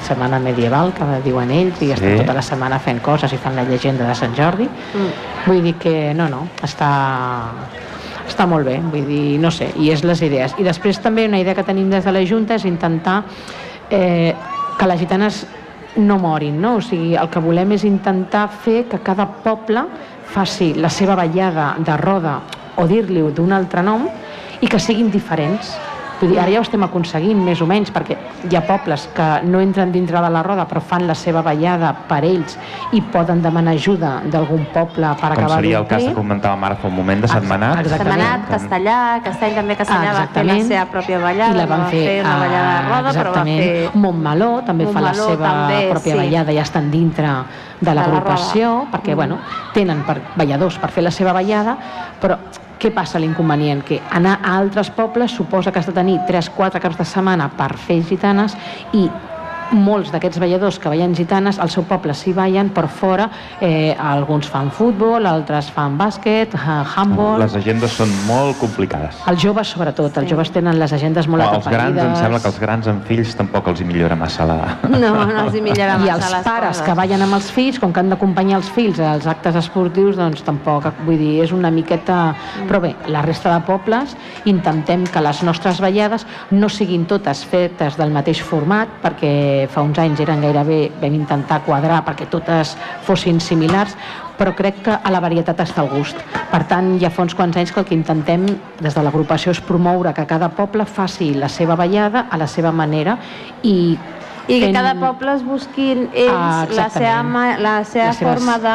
Speaker 6: setmana medieval, que diuen ells, i estan
Speaker 2: Sí.
Speaker 6: tota la setmana fent coses i fan la llegenda de Sant Jordi.
Speaker 1: Mm.
Speaker 6: Vull dir que no, no, està, està molt bé, vull dir, no sé, i és les idees. I després també una idea que tenim des de la Junta és intentar eh, que les gitanes no morin, no? O sigui, el que volem és intentar fer que cada poble faci la seva ballada de roda o dir-li d'un altre nom i que siguin diferents Vull dir, ara ja ho estem aconseguint, més o menys, perquè hi ha pobles que no entren dintre de la roda, però fan la seva ballada per ells i poden demanar ajuda d'algun poble per
Speaker 2: Com
Speaker 6: acabar
Speaker 2: seria el cas que comentava Marc fa un moment de Setmanat.
Speaker 6: Exactament.
Speaker 1: Setmanat, Castellà, Castell també Castellà va fer la
Speaker 6: Exactament.
Speaker 1: seva pròpia ballada,
Speaker 6: I la van
Speaker 1: no
Speaker 6: fer,
Speaker 1: va fer una ballada de roda, però va
Speaker 6: exactament.
Speaker 1: fer...
Speaker 6: Montmeló també fa la
Speaker 1: Montmeló
Speaker 6: seva
Speaker 1: també,
Speaker 6: pròpia
Speaker 1: sí.
Speaker 6: ballada, ja estan dintre de
Speaker 1: la
Speaker 6: l'agrupació, perquè
Speaker 1: Mm.
Speaker 6: bueno, tenen per, balladors per fer la seva ballada, però què passa l'inconvenient? Que anar a altres pobles suposa que has de tenir 3-4 caps de setmana per fer gitanes i molts d'aquests balladors que ballen gitanes al seu poble s'hi ballen, per fora. Eh, alguns fan futbol, altres fan bàsquet, eh, handball...
Speaker 2: Les agendes són molt complicades.
Speaker 6: Els joves, sobretot, els joves tenen les agendes molt
Speaker 2: els grans, em sembla que els grans amb fills tampoc els hi millora massa la...
Speaker 1: No, no els hi millora
Speaker 6: I
Speaker 1: massa
Speaker 6: els
Speaker 1: les
Speaker 6: pares
Speaker 1: coses.
Speaker 6: que ballen amb els fills, com que han d'acompanyar els fills als actes esportius, doncs tampoc, vull dir, és una miqueta... Però bé, la resta de pobles intentem que les nostres ballades no siguin totes fetes del mateix format, perquè fa uns anys eren gairebé, vam intentar quadrar perquè totes fossin similars, però crec que a la varietat està el gust. Per tant, ja fa uns quants anys que el que intentem des de l'agrupació és promoure que cada poble faci la seva ballada a la seva manera i
Speaker 1: I que cada poble es busquin ells
Speaker 6: Ah,
Speaker 1: la seva, la seva
Speaker 6: Les
Speaker 1: forma de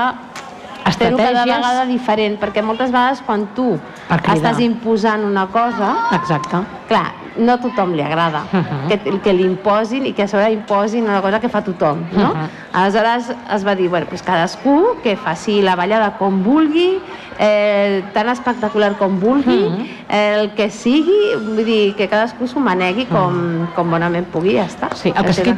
Speaker 1: fer-ho cada vegada diferent, perquè moltes vegades quan tu estàs imposant una cosa,
Speaker 6: Exacte.
Speaker 1: clar, no a tothom li agrada
Speaker 6: Mhm.
Speaker 1: que, que li imposin i que a sobre imposin una cosa que fa tothom, no?
Speaker 6: Mhm.
Speaker 1: Aleshores es va dir, bueno, doncs cadascú que faci la ballada com vulgui, eh, tan espectacular com vulgui,
Speaker 6: Mhm.
Speaker 1: el que sigui, vull dir, que cadascú s'ho manegui com, com bonament pugui, ja està.
Speaker 6: Sí, el que, sí que,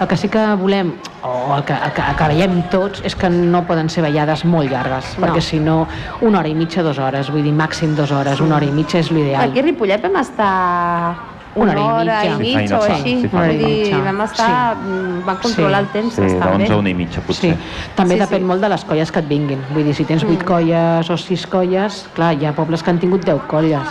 Speaker 1: el que
Speaker 6: sí que volem, o el que, el que, el que veiem tots, és que no poden ser ballades molt llargues,
Speaker 1: No.
Speaker 6: perquè si no, una hora i mitja, dues hores, vull dir, màxim dues hores, una hora i mitja és l'ideal.
Speaker 1: Aquí a Ripollet vam estar
Speaker 6: Una
Speaker 1: una
Speaker 6: hora i
Speaker 1: hora i
Speaker 6: mitja.
Speaker 2: Sí,
Speaker 1: mitja o així.
Speaker 2: sí,
Speaker 1: Vull dir,
Speaker 6: mitja.
Speaker 1: vam estar,
Speaker 6: Sí.
Speaker 1: mm, vam controlar
Speaker 6: Sí.
Speaker 1: el temps
Speaker 2: Sí,
Speaker 1: bastant bé.
Speaker 2: d'11 a una i mitja, potser.
Speaker 6: Sí, també
Speaker 1: Sí,
Speaker 6: depèn
Speaker 1: sí.
Speaker 6: molt de les colles que et vinguin. Vull dir, si tens 8
Speaker 1: Mm.
Speaker 6: colles o 6 colles, clar, hi ha pobles que han tingut 10 colles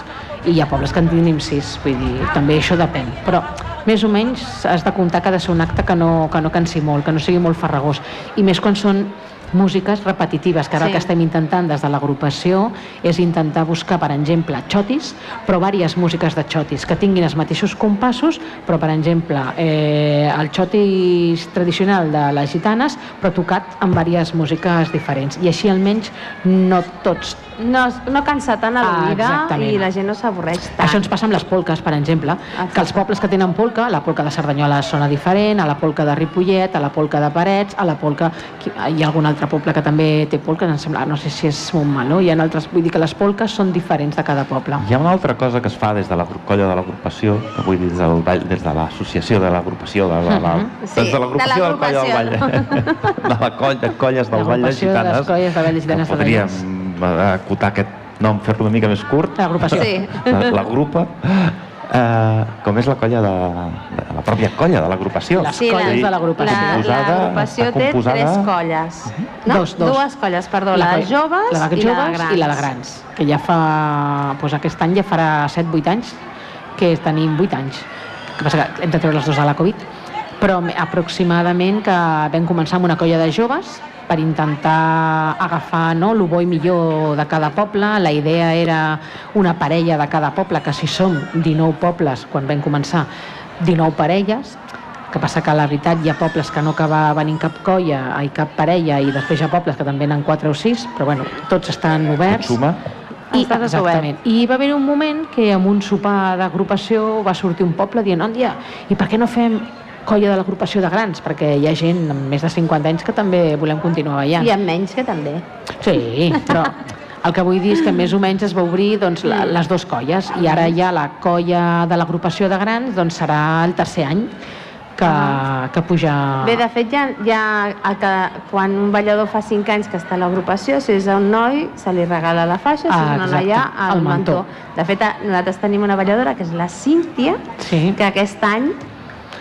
Speaker 6: i hi ha pobles que en tenim 6, vull dir, també això depèn. Però més o menys has de comptar que ha de ser un acte que no, que no cansi molt, que no sigui molt farragós. I més quan són músiques repetitives, que ara
Speaker 1: Sí.
Speaker 6: el que estem intentant des de l'agrupació és intentar buscar, per exemple, xotis, però diverses músiques de xotis, que tinguin els mateixos compassos, però, per exemple, eh, el xotis tradicional de les gitanes, però tocat amb diverses músiques diferents. I així almenys no tots
Speaker 1: No, no cansa tant a
Speaker 6: Ah,
Speaker 1: l'oïda
Speaker 6: exactament.
Speaker 1: i la gent no s'avorreix tant.
Speaker 6: això ens passa amb les polques, per exemple, que els pobles que tenen polca, la polca de Cerdanyola sona diferent, a la polca de Ripollet, a la polca de Parets, a la polca... Hi ha algun altre poble que també té polca, em sembla, no sé si és Montmeló, hi ha altres... Vull dir que les polques són diferents de cada poble.
Speaker 2: Hi ha una altra cosa que es fa des de la colla de l'agrupació, que vull dir des, del ball, des de l'associació de l'agrupació, de, la, la,
Speaker 6: Mhm.
Speaker 1: Sí,
Speaker 2: des de l'agrupació
Speaker 1: de
Speaker 2: del colla del Vall, *laughs* de la colla, colles del Vall de
Speaker 6: L'agrupació de les
Speaker 2: Gitanes,
Speaker 6: colles del Vall de Gitanes
Speaker 2: que
Speaker 6: de
Speaker 2: podríem eh, acotar aquest nom, fer-lo una mica més curt,
Speaker 6: L'agrupació.
Speaker 1: Sí.
Speaker 2: la, la grupa, eh, com és la colla de, de la pròpia colla de l'agrupació.
Speaker 6: Les
Speaker 1: Sí,
Speaker 6: colles
Speaker 1: la-
Speaker 6: de l'agrupació.
Speaker 1: La-
Speaker 2: Composada-
Speaker 1: L'agrupació
Speaker 2: està
Speaker 1: té tres colles. No?
Speaker 6: Dos, dos.
Speaker 1: Dues colles, perdó, la, de
Speaker 6: colla-
Speaker 1: joves,
Speaker 6: la de
Speaker 1: i,
Speaker 6: joves
Speaker 1: la de grans.
Speaker 6: i la de grans, que ja fa, doncs aquest any ja farà 7-8 anys que tenim 8 anys. El que passa que hem de treure les dues de la Covid, però me- aproximadament que vam començar amb una colla de joves per intentar agafar no, el bo i millor de cada poble. La idea era una parella de cada poble, que si som 19 pobles, quan vam començar, 19 parelles, que passa que la veritat hi ha pobles que no acaba venint cap colla i cap parella i després hi ha pobles que també venen 4 o 6 però bueno, tots estan
Speaker 2: Tot
Speaker 6: oberts
Speaker 2: suma.
Speaker 6: i,
Speaker 1: tot
Speaker 6: exactament. I va haver un moment que amb un sopar d'agrupació va sortir un poble dient, oh, dia, i per què no fem colla de l'agrupació de grans? Perquè hi ha gent amb més de 50 anys que també volem continuar ballant.
Speaker 1: I amb menys que també.
Speaker 6: Sí, però el que vull dir és que més o menys es va obrir doncs, la, les dues colles i ara ja la colla de l'agrupació de grans doncs, serà el tercer any que, que puja...
Speaker 1: Bé, de fet, ja, ja que, quan un ballador fa 5 anys que està a l'agrupació, si és un noi, se li regala la faixa, si
Speaker 6: Ah,
Speaker 1: és una noia, el,
Speaker 6: el mantó.
Speaker 1: mantó. De fet, nosaltres tenim una balladora, que és la Cíntia,
Speaker 6: Sí.
Speaker 1: que aquest any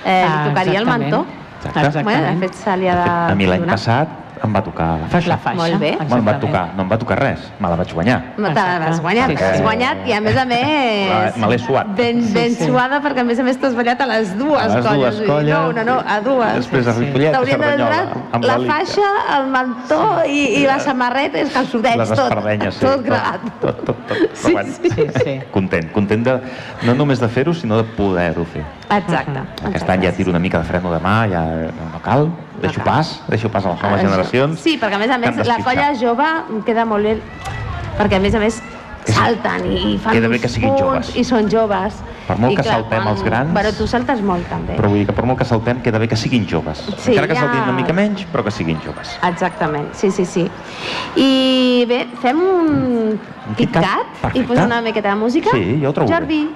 Speaker 1: eh, li tocaria el
Speaker 6: exactament.
Speaker 1: mantó.
Speaker 2: Exacte.
Speaker 1: Bueno, de fet, se li ha
Speaker 2: De a mi l'any passat em va tocar la faixa.
Speaker 6: La faixa.
Speaker 1: Molt bé.
Speaker 2: Bueno, em va tocar, no em va tocar res, me la vaig guanyar.
Speaker 1: No te l'has guanyat,
Speaker 6: Sí,
Speaker 1: sí,
Speaker 6: sí.
Speaker 1: sí. guanyat i a més a més...
Speaker 2: Me l'he suat.
Speaker 1: Ben, ben
Speaker 6: Sí, sí.
Speaker 1: suada perquè a més a més t'has ballat a les dues
Speaker 2: A les
Speaker 1: colles.
Speaker 2: dues colles.
Speaker 1: No, una no, a dues.
Speaker 2: Després
Speaker 6: sí.
Speaker 2: Ripollet,
Speaker 1: d'haver
Speaker 2: Cerdanyola,
Speaker 1: la faixa, el mantó i, i la samarreta i els calçotets,
Speaker 2: Les
Speaker 1: tot.
Speaker 2: espardenyes, sí.
Speaker 1: Tot gravat.
Speaker 2: Tot, tot, tot.
Speaker 1: Sí,
Speaker 2: Però bueno,
Speaker 1: sí.
Speaker 6: Sí.
Speaker 2: Content, content de, no només de fer-ho, sinó de poder-ho fer.
Speaker 1: Exacte.
Speaker 2: Aquest any ja tiro una mica de freno de mà, ja no, no cal, deixo
Speaker 1: cal.
Speaker 2: pas, deixo pas a les noves generacions.
Speaker 1: Sí, perquè a més a més la colla jove queda molt bé, perquè a més a més salten i fan
Speaker 2: Queda bé
Speaker 1: uns
Speaker 2: que siguin
Speaker 1: punts
Speaker 2: joves.
Speaker 1: I són joves.
Speaker 2: Per molt
Speaker 1: I
Speaker 2: que saltem els grans-
Speaker 1: Però tu saltes molt també.
Speaker 2: Però vull dir que per molt que saltem, queda bé que siguin joves.
Speaker 1: Sí,
Speaker 2: Encara que
Speaker 1: ja-
Speaker 2: saltin una mica menys, però que siguin joves.
Speaker 1: Exactament, sí, sí, sí. I bé, fem un
Speaker 2: Un? Kat
Speaker 1: i posem una miqueta de música?
Speaker 2: Sí, jo ho trobo bé.
Speaker 1: Jordi.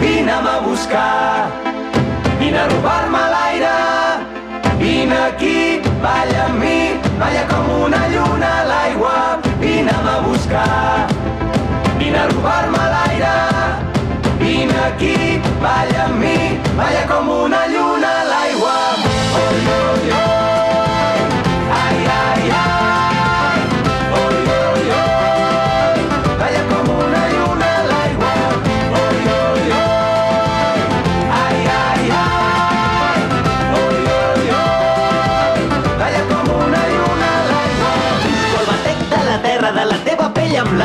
Speaker 3: Vine'm a buscar, vine a robar-me l'aire. Vine aquí, balla amb mi, balla com una lluna a l'aigua. Vine'm a buscar, vine a robar-me l'aire. Vine aquí, balla amb mi, balla com una lluna a l'aigua. Oi, oi, oi,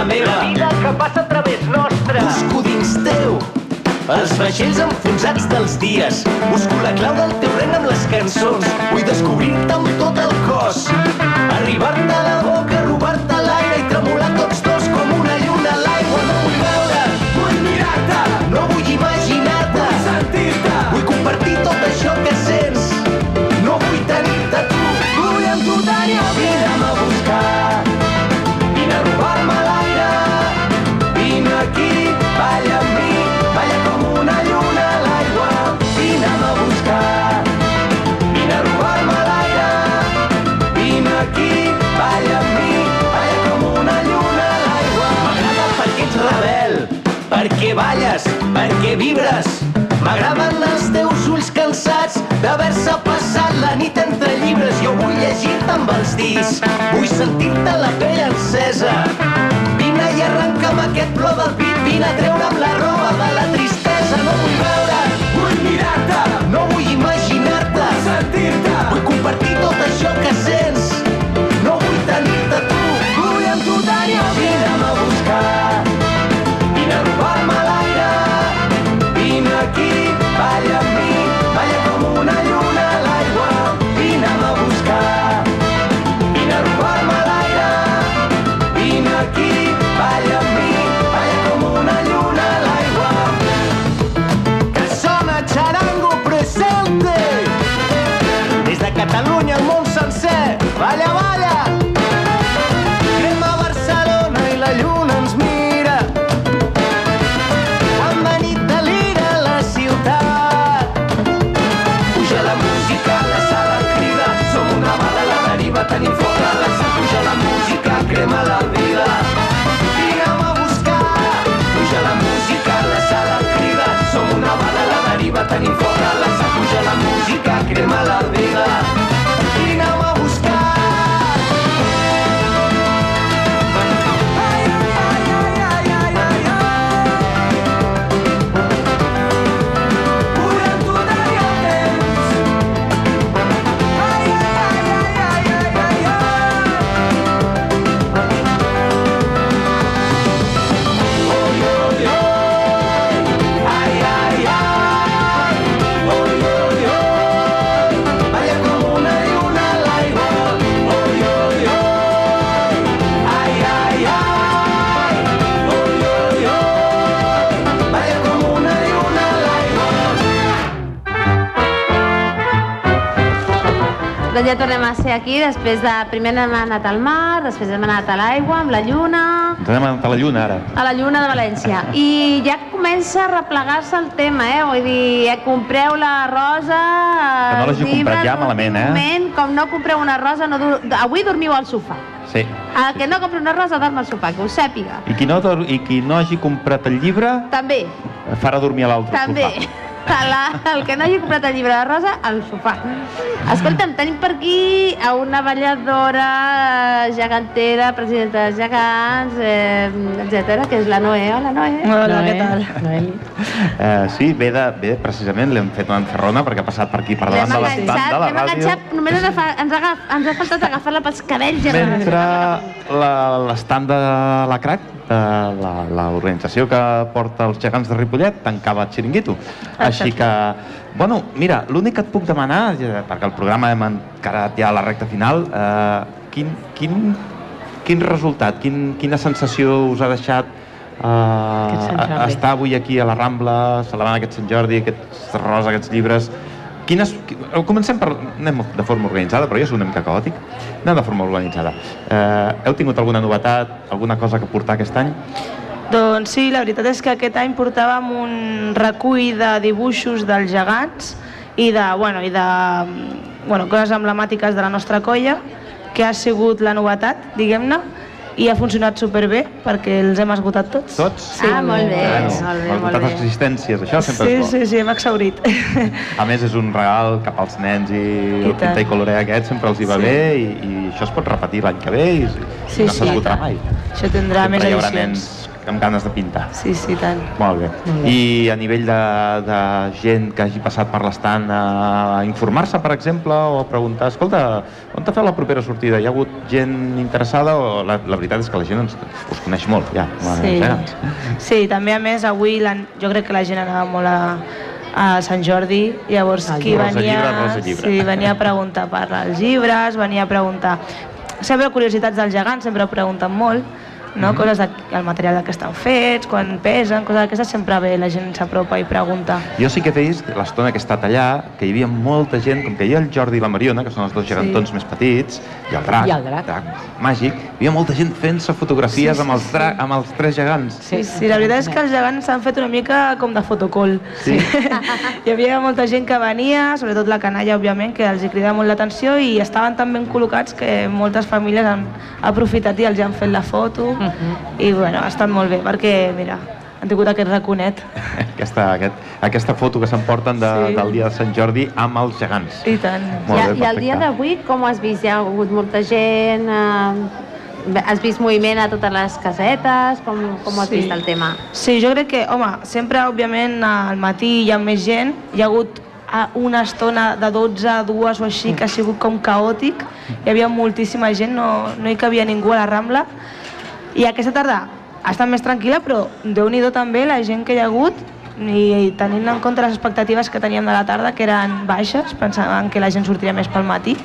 Speaker 3: la meva. La vida que passa a través nostre. Busco dins teu els vaixells enfonsats dels dies. Busco la clau del teu regne amb les cançons. Vull descobrir-te amb tot el cos. Arribar-te a la boca, robar-te l'aire i d'haver-se passat la nit entre llibres. Jo vull llegir-te amb els dits, vull sentir-te la pell encesa. Vine i arrenca'm aquest plor del pit, vine a treure'm la roba de la tristesa. No vull veure, música,
Speaker 1: ja tornem a ser aquí, després de... Primer hem anat al mar, després hem anat a l'aigua, amb la lluna,
Speaker 2: Ens anem a la lluna, ara.
Speaker 1: a la lluna de València. I ja comença a replegar-se el tema, eh? Vull dir, eh, compreu la rosa...
Speaker 2: Que no l'hagi comprat ja, malament, eh?
Speaker 1: Moment, com no compreu una rosa, no dur... avui dormiu al sofà.
Speaker 2: Sí.
Speaker 1: El que no compri una rosa dorm al sofà, que ho sàpiga.
Speaker 2: I qui no, i qui no hagi comprat el llibre
Speaker 1: També,
Speaker 2: farà dormir a l'altre
Speaker 1: també.
Speaker 2: Sofà.
Speaker 1: la, el que no hagi comprat el llibre de Rosa, al sofà. Escolta'm, tenim per aquí a una balladora eh, gegantera, presidenta dels gegants, eh, etc, que és la Noé. Hola, Noé.
Speaker 7: Hola, què tal?
Speaker 6: Noeli.
Speaker 2: Eh, sí, ve, de, ve precisament, l'hem fet una encerrona perquè ha passat per aquí per davant de l'estat de la
Speaker 1: l'hem
Speaker 2: ràdio.
Speaker 1: enganxat, només ens ha, ens, ha, agaf- ens ha faltat agafar-la pels cabells.
Speaker 2: Mentre la- l'estand de la CRAC, de l'organització que porta els gegants de Ripollet, tancava el xiringuito. Així que, bueno, mira, l'únic que et puc demanar, eh, perquè el programa hem encarat ja a la recta final, eh, quin, quin, quin resultat, quin, quina sensació us ha deixat
Speaker 6: Jordi.
Speaker 2: estar avui aquí a la Rambla, celebrant aquest Sant Jordi, aquests rosa, aquests llibres... Quines, qui- eh, comencem per... Anem de forma organitzada, però jo soc una mica caòtic. Anem de forma organitzada. Eh, heu tingut alguna novetat, alguna cosa que portar aquest any?
Speaker 7: Doncs sí, la veritat és que aquest any portàvem un recull de dibuixos dels gegants i de, bueno, i de bueno, coses emblemàtiques de la nostra colla, que ha sigut la novetat, diguem-ne, i ha funcionat superbé perquè els hem esgotat tots.
Speaker 2: Tots?
Speaker 1: Sí. Ah, molt bé,
Speaker 2: Bueno,
Speaker 1: molt bé,
Speaker 2: les
Speaker 1: molt
Speaker 2: novetats
Speaker 1: bé.
Speaker 2: existències, això sempre
Speaker 7: Sí,
Speaker 2: és bo.
Speaker 7: sí, sí, hem exhaurit.
Speaker 2: A més, és un regal cap als nens i, el
Speaker 7: tant.
Speaker 2: pintar i colorer aquest sempre els hi va
Speaker 7: Sí.
Speaker 2: bé i, i això es pot repetir l'any que ve i, i
Speaker 7: Sí,
Speaker 2: no
Speaker 7: sí,
Speaker 2: s'esgotarà
Speaker 7: tant.
Speaker 2: mai.
Speaker 7: Això tindrà
Speaker 2: sempre
Speaker 7: més
Speaker 2: hi haurà
Speaker 7: edicions.
Speaker 2: nens amb ganes de pintar.
Speaker 7: Sí, sí, tant.
Speaker 2: Molt bé.
Speaker 6: Molt bé.
Speaker 2: I a nivell de, de gent que hagi passat per l'estant a informar-se, per exemple, o a preguntar, escolta, on te feu la propera sortida? Hi ha hagut gent interessada o la, la veritat és que la gent ens, us coneix molt, ja,
Speaker 7: Sí.
Speaker 2: gegants.
Speaker 7: Sí, també a més avui la, jo crec que la gent anava molt a, a Sant Jordi, llavors
Speaker 6: Al
Speaker 7: qui.
Speaker 2: Rosa
Speaker 7: venia,
Speaker 2: llibre, rosa llibre.
Speaker 7: sí, venia a preguntar per els llibres, venia a preguntar sempre curiositats dels gegants, sempre pregunten molt, no?
Speaker 2: Mhm.
Speaker 7: coses de, el material de què estan fets, quan pesen, coses d'aquestes, sempre ve, la gent s'apropa i pregunta.
Speaker 2: Jo sí que he vist, l'estona que he estat allà, que hi havia molta gent, com que hi ha el Jordi i la Mariona, que són els dos gegantons
Speaker 7: Sí.
Speaker 2: més petits, i el drac,
Speaker 6: I el drac.
Speaker 2: màgic, hi havia molta gent fent-se fotografies amb, els drac, amb els tres gegants.
Speaker 7: Sí, sí, la veritat és que els gegants s'han fet una mica com de fotocol.
Speaker 2: Sí? *laughs*
Speaker 7: Hi havia molta gent que venia, sobretot la canalla, òbviament, que els hi cridava molt l'atenció i estaven tan ben col·locats que moltes famílies han aprofitat i els han fet la foto i bueno, ha estat molt bé perquè, mira, han tingut aquest raconet
Speaker 2: Aquesta, aquest, aquesta foto que s'emporten de,
Speaker 7: Sí.
Speaker 2: del dia de Sant Jordi amb els gegants.
Speaker 7: i tant.
Speaker 2: Molt
Speaker 1: I,
Speaker 2: bé,
Speaker 1: I el dia
Speaker 2: perfecte.
Speaker 1: d'avui com has vist? Hi ha hagut molta gent? Eh, has vist moviment a totes les casetes? Com, com has
Speaker 7: Sí.
Speaker 1: vist el tema?
Speaker 7: Sí, jo crec que, home, sempre, òbviament, al matí hi ha més gent, hi ha hagut a una estona de 12 a 2 o així que ha sigut com caòtic, hi havia moltíssima gent, no, no hi cabia ningú a la Rambla, i aquesta tarda ha estat més tranquil·la, però déu nhi també la gent que hi ha hagut i, tenint en compte les expectatives que teníem de la tarda, que eren baixes, pensàvem que la gent sortiria més pel matí,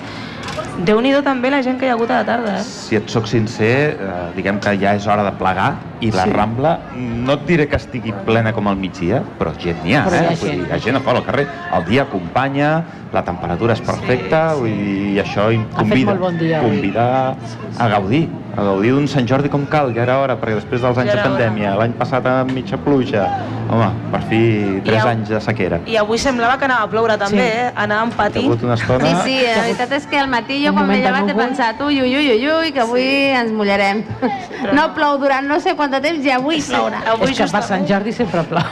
Speaker 7: déu nhi també la gent que hi ha hagut a la tarda, eh?
Speaker 2: Si et soc sincer, eh, diguem que ja és hora de plegar i la
Speaker 7: Sí.
Speaker 2: Rambla, no et diré que estigui plena com al migdia, però gent n'hi ha,
Speaker 6: Però
Speaker 2: eh?
Speaker 6: hi ha
Speaker 2: Vull dir,
Speaker 6: gent.
Speaker 2: hi ha gent a fora al carrer. El dia acompanya, la temperatura és perfecta,
Speaker 6: Sí, sí.
Speaker 2: vull dir, i això convida,
Speaker 6: bon dia
Speaker 2: convida a gaudir, a gaudir d'un Sant Jordi com cal, ja era hora, perquè després dels anys
Speaker 7: Ja
Speaker 2: de pandèmia, l'any passat amb mitja pluja, home, per fi, tres
Speaker 7: au-
Speaker 2: anys de sequera.
Speaker 7: I avui semblava que anava a ploure també,
Speaker 6: Sí.
Speaker 7: eh? Anàvem
Speaker 2: Hi ha
Speaker 7: patint.
Speaker 2: hagut una estona...
Speaker 1: Sí, sí, la veritat és que al matí jo
Speaker 6: Un
Speaker 1: quan m'he llevat he pensat ui, ui, ui, ui, ui, que avui ens mullarem. No plou durant no sé quant de temps i avui plourà.
Speaker 7: Avui
Speaker 6: És que per Sant. Jordi sempre plou.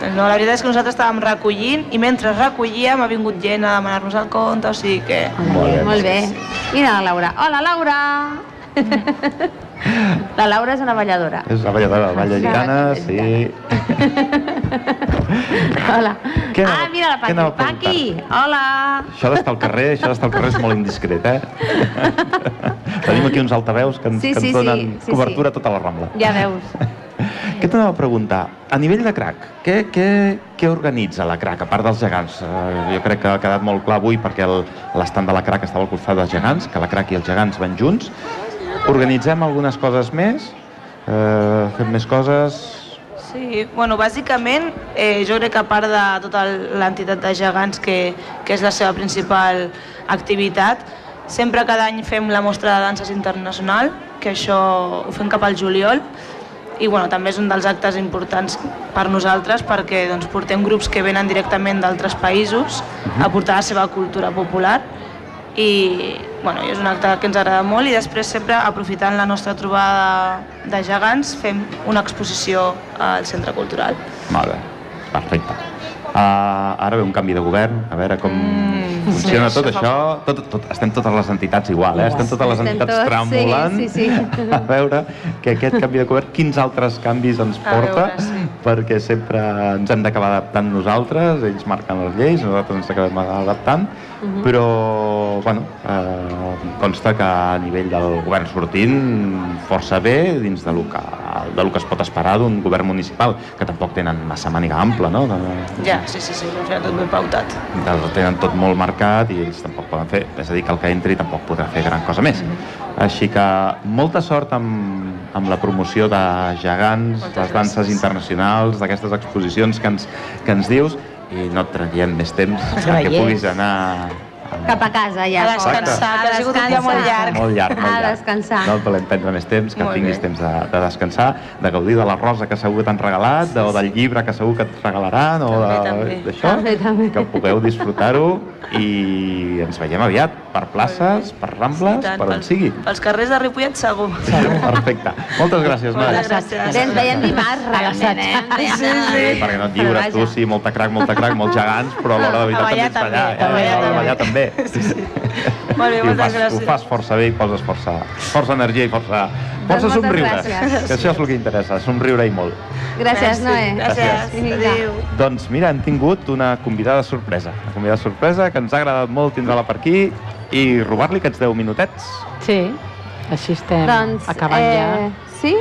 Speaker 7: No, la veritat és que nosaltres estàvem recollint i mentre recollíem ha vingut gent a demanar-nos el compte, o sigui que...
Speaker 2: Molt bé.
Speaker 1: Molt bé. Mira la Laura. Hola, Laura! La Laura és una balladora.
Speaker 2: És la balladora del Vall de
Speaker 1: Sí. Hola. *laughs*
Speaker 2: Què
Speaker 1: ah, mira la Paqui. Paqui, hola!
Speaker 2: Això d'estar al carrer, això d'estar al carrer és molt indiscret, eh? *laughs* Tenim aquí uns altaveus que ens,
Speaker 1: Sí,
Speaker 2: que
Speaker 1: sí,
Speaker 2: ens donen
Speaker 1: sí, sí,
Speaker 2: cobertura
Speaker 1: sí.
Speaker 2: a tota la Rambla.
Speaker 1: Ja veus. *laughs*
Speaker 2: Què t'anava a preguntar? A nivell de crac, què, què, què organitza la crac, a part dels gegants? Uh, jo crec que ha quedat molt clar avui perquè l'estand de la crac estava al costat dels gegants, que la crac i els gegants van junts. Organitzem algunes coses més? Uh, fem més coses?
Speaker 7: Sí, bueno, bàsicament eh, jo crec que a part de tota l'entitat de gegants que, que és la seva principal activitat, sempre cada any fem la mostra de danses internacional, que això ho fem cap al juliol, i bueno, també és un dels actes importants per nosaltres perquè doncs, portem grups que venen directament d'altres països a portar la seva cultura popular i bueno, és un acte que ens agrada molt i després sempre aprofitant la nostra trobada de gegants fem una exposició al centre cultural.
Speaker 2: Molt bé. Perfecte. Uh, ara ve un canvi de govern, a veure com
Speaker 7: Mm,
Speaker 2: funciona
Speaker 7: sí,
Speaker 2: tot
Speaker 7: això
Speaker 2: això. Tot, tot, estem totes les entitats igual, eh? Estem totes les entitats
Speaker 1: tots,
Speaker 2: tremolant
Speaker 1: sí, sí, sí. *laughs*
Speaker 2: a veure que aquest canvi de govern, quins altres canvis ens
Speaker 7: A
Speaker 2: porta,
Speaker 7: veure, sí.
Speaker 2: perquè sempre ens hem d'acabar adaptant nosaltres, ells marquen les lleis, nosaltres ens acabem adaptant,
Speaker 1: Mhm.
Speaker 2: però, bueno, eh, consta que a nivell del govern sortint força bé dins de lo que, de lo que es pot esperar d'un govern municipal, que tampoc tenen massa màniga ampla, no? De,
Speaker 7: Ja, sí, sí, sí, ho tot ben pautat.
Speaker 2: de, tenen tot molt marcat i ells tampoc poden fer, és a dir, que el que entri tampoc podrà fer gran cosa més. Així que molta sort amb, amb la promoció de gegants,
Speaker 7: Moltes
Speaker 2: les danses
Speaker 7: gràcies.
Speaker 2: internacionals, d'aquestes exposicions que ens, que ens dius, i no et traiem més temps perquè puguis anar
Speaker 1: Cap a casa, ja.
Speaker 7: A descansar, que ha sigut un dia molt llarg.
Speaker 2: molt llarg, molt
Speaker 1: A
Speaker 2: llarg.
Speaker 1: descansar.
Speaker 2: No et volem prendre més temps, que
Speaker 7: Molt
Speaker 2: tinguis
Speaker 7: bé.
Speaker 2: temps de, de descansar, de gaudir de la rosa que segur que t'han regalat, de, o del llibre que segur que et regalaran, o d'això, que pugueu disfrutar-ho i ens veiem aviat per places, per Rambles,
Speaker 7: tant,
Speaker 2: per on sigui.
Speaker 7: Pels carrers de Ripollet segur.
Speaker 2: Perfecte. Moltes gràcies, Noel.
Speaker 7: Moltes gràcies.
Speaker 1: Bé, ens veiem dimarts, realment, eh?
Speaker 7: Sí, sí.
Speaker 2: perquè no et lliures tu, sí, molta crac, molta crac, molts gegants, però a l'hora de veritat
Speaker 7: A
Speaker 2: també ets ballar.
Speaker 7: també, a ballar
Speaker 2: a
Speaker 7: també.
Speaker 2: També.
Speaker 7: Sí, sí. *laughs* Molt bé,
Speaker 2: I ho
Speaker 7: moltes
Speaker 2: fas,
Speaker 7: gràcies.
Speaker 2: ho fas força bé i poses força, força energia i força, força
Speaker 1: moltes
Speaker 2: somriure.
Speaker 1: gràcies.
Speaker 2: Que això és el que interessa, somriure i molt.
Speaker 1: Gràcies, Noé.
Speaker 7: Gràcies.
Speaker 1: Vinga.
Speaker 7: Adéu.
Speaker 2: Doncs mira, hem tingut una convidada sorpresa. Una convidada sorpresa que ens ha agradat molt tindre-la per aquí i robar-li aquests 10 minutets.
Speaker 6: Sí, així estem
Speaker 1: Doncs,
Speaker 6: acabant
Speaker 1: eh, Sí?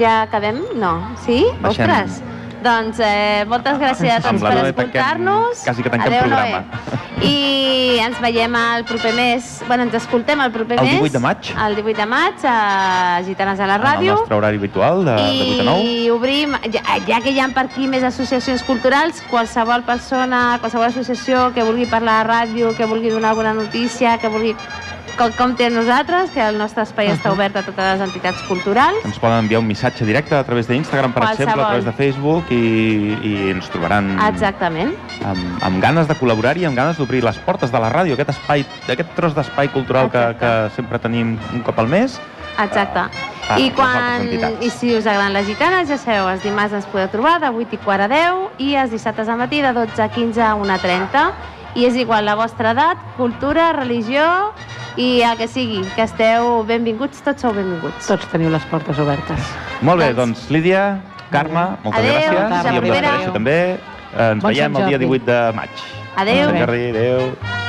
Speaker 1: Ja acabem? No. Sí?
Speaker 2: Baixem.
Speaker 1: Ostres. Doncs eh, moltes gràcies a tots per escoltar-nos.
Speaker 2: quasi que tanquem
Speaker 1: Adéu,
Speaker 2: programa.
Speaker 1: Noé. I ens veiem el proper mes. Bueno, ens escoltem el proper
Speaker 2: El
Speaker 1: mes.
Speaker 2: 18 de maig.
Speaker 1: El 18 de maig a Gitanes a la
Speaker 2: En el
Speaker 1: ràdio.
Speaker 2: nostre horari habitual de, de 8 a 9.
Speaker 1: I obrim, ja, ja que hi ha per aquí més associacions culturals, qualsevol persona, qualsevol associació que vulgui parlar a la ràdio, que vulgui donar alguna notícia, que vulgui com, com té nosaltres, que el nostre espai està obert a totes les entitats culturals.
Speaker 2: Ens poden enviar un missatge directe a través d'Instagram, per
Speaker 1: Qualsevol.
Speaker 2: exemple, a través de Facebook i, i ens trobaran
Speaker 1: Exactament.
Speaker 2: amb, amb ganes de col·laborar i amb ganes d'obrir les portes de la ràdio, aquest espai, aquest tros d'espai cultural que,
Speaker 1: Exacte.
Speaker 2: que sempre tenim un cop al mes.
Speaker 1: Exacte.
Speaker 2: Ah,
Speaker 1: I, quan. I si us agraden les gitanes, ja sabeu, els dimarts ens podeu trobar de 8 i quart a 10 i els dissabtes al matí de 12 a 15 a 1 a 30. I és igual la vostra edat, cultura, religió i el que sigui, que esteu benvinguts, tots sou benvinguts.
Speaker 6: Tots teniu les portes obertes.
Speaker 2: Molt bé,
Speaker 1: Doncs-
Speaker 2: doncs Lídia, Carme, moltes
Speaker 1: Adéu,
Speaker 2: gràcies.
Speaker 6: Josep
Speaker 2: I la Teresa també. Ens
Speaker 6: Bon
Speaker 2: veiem el dia
Speaker 6: Jordi.
Speaker 2: 18 de maig.
Speaker 1: Adéu.
Speaker 2: Bon Sant Jordi, adéu.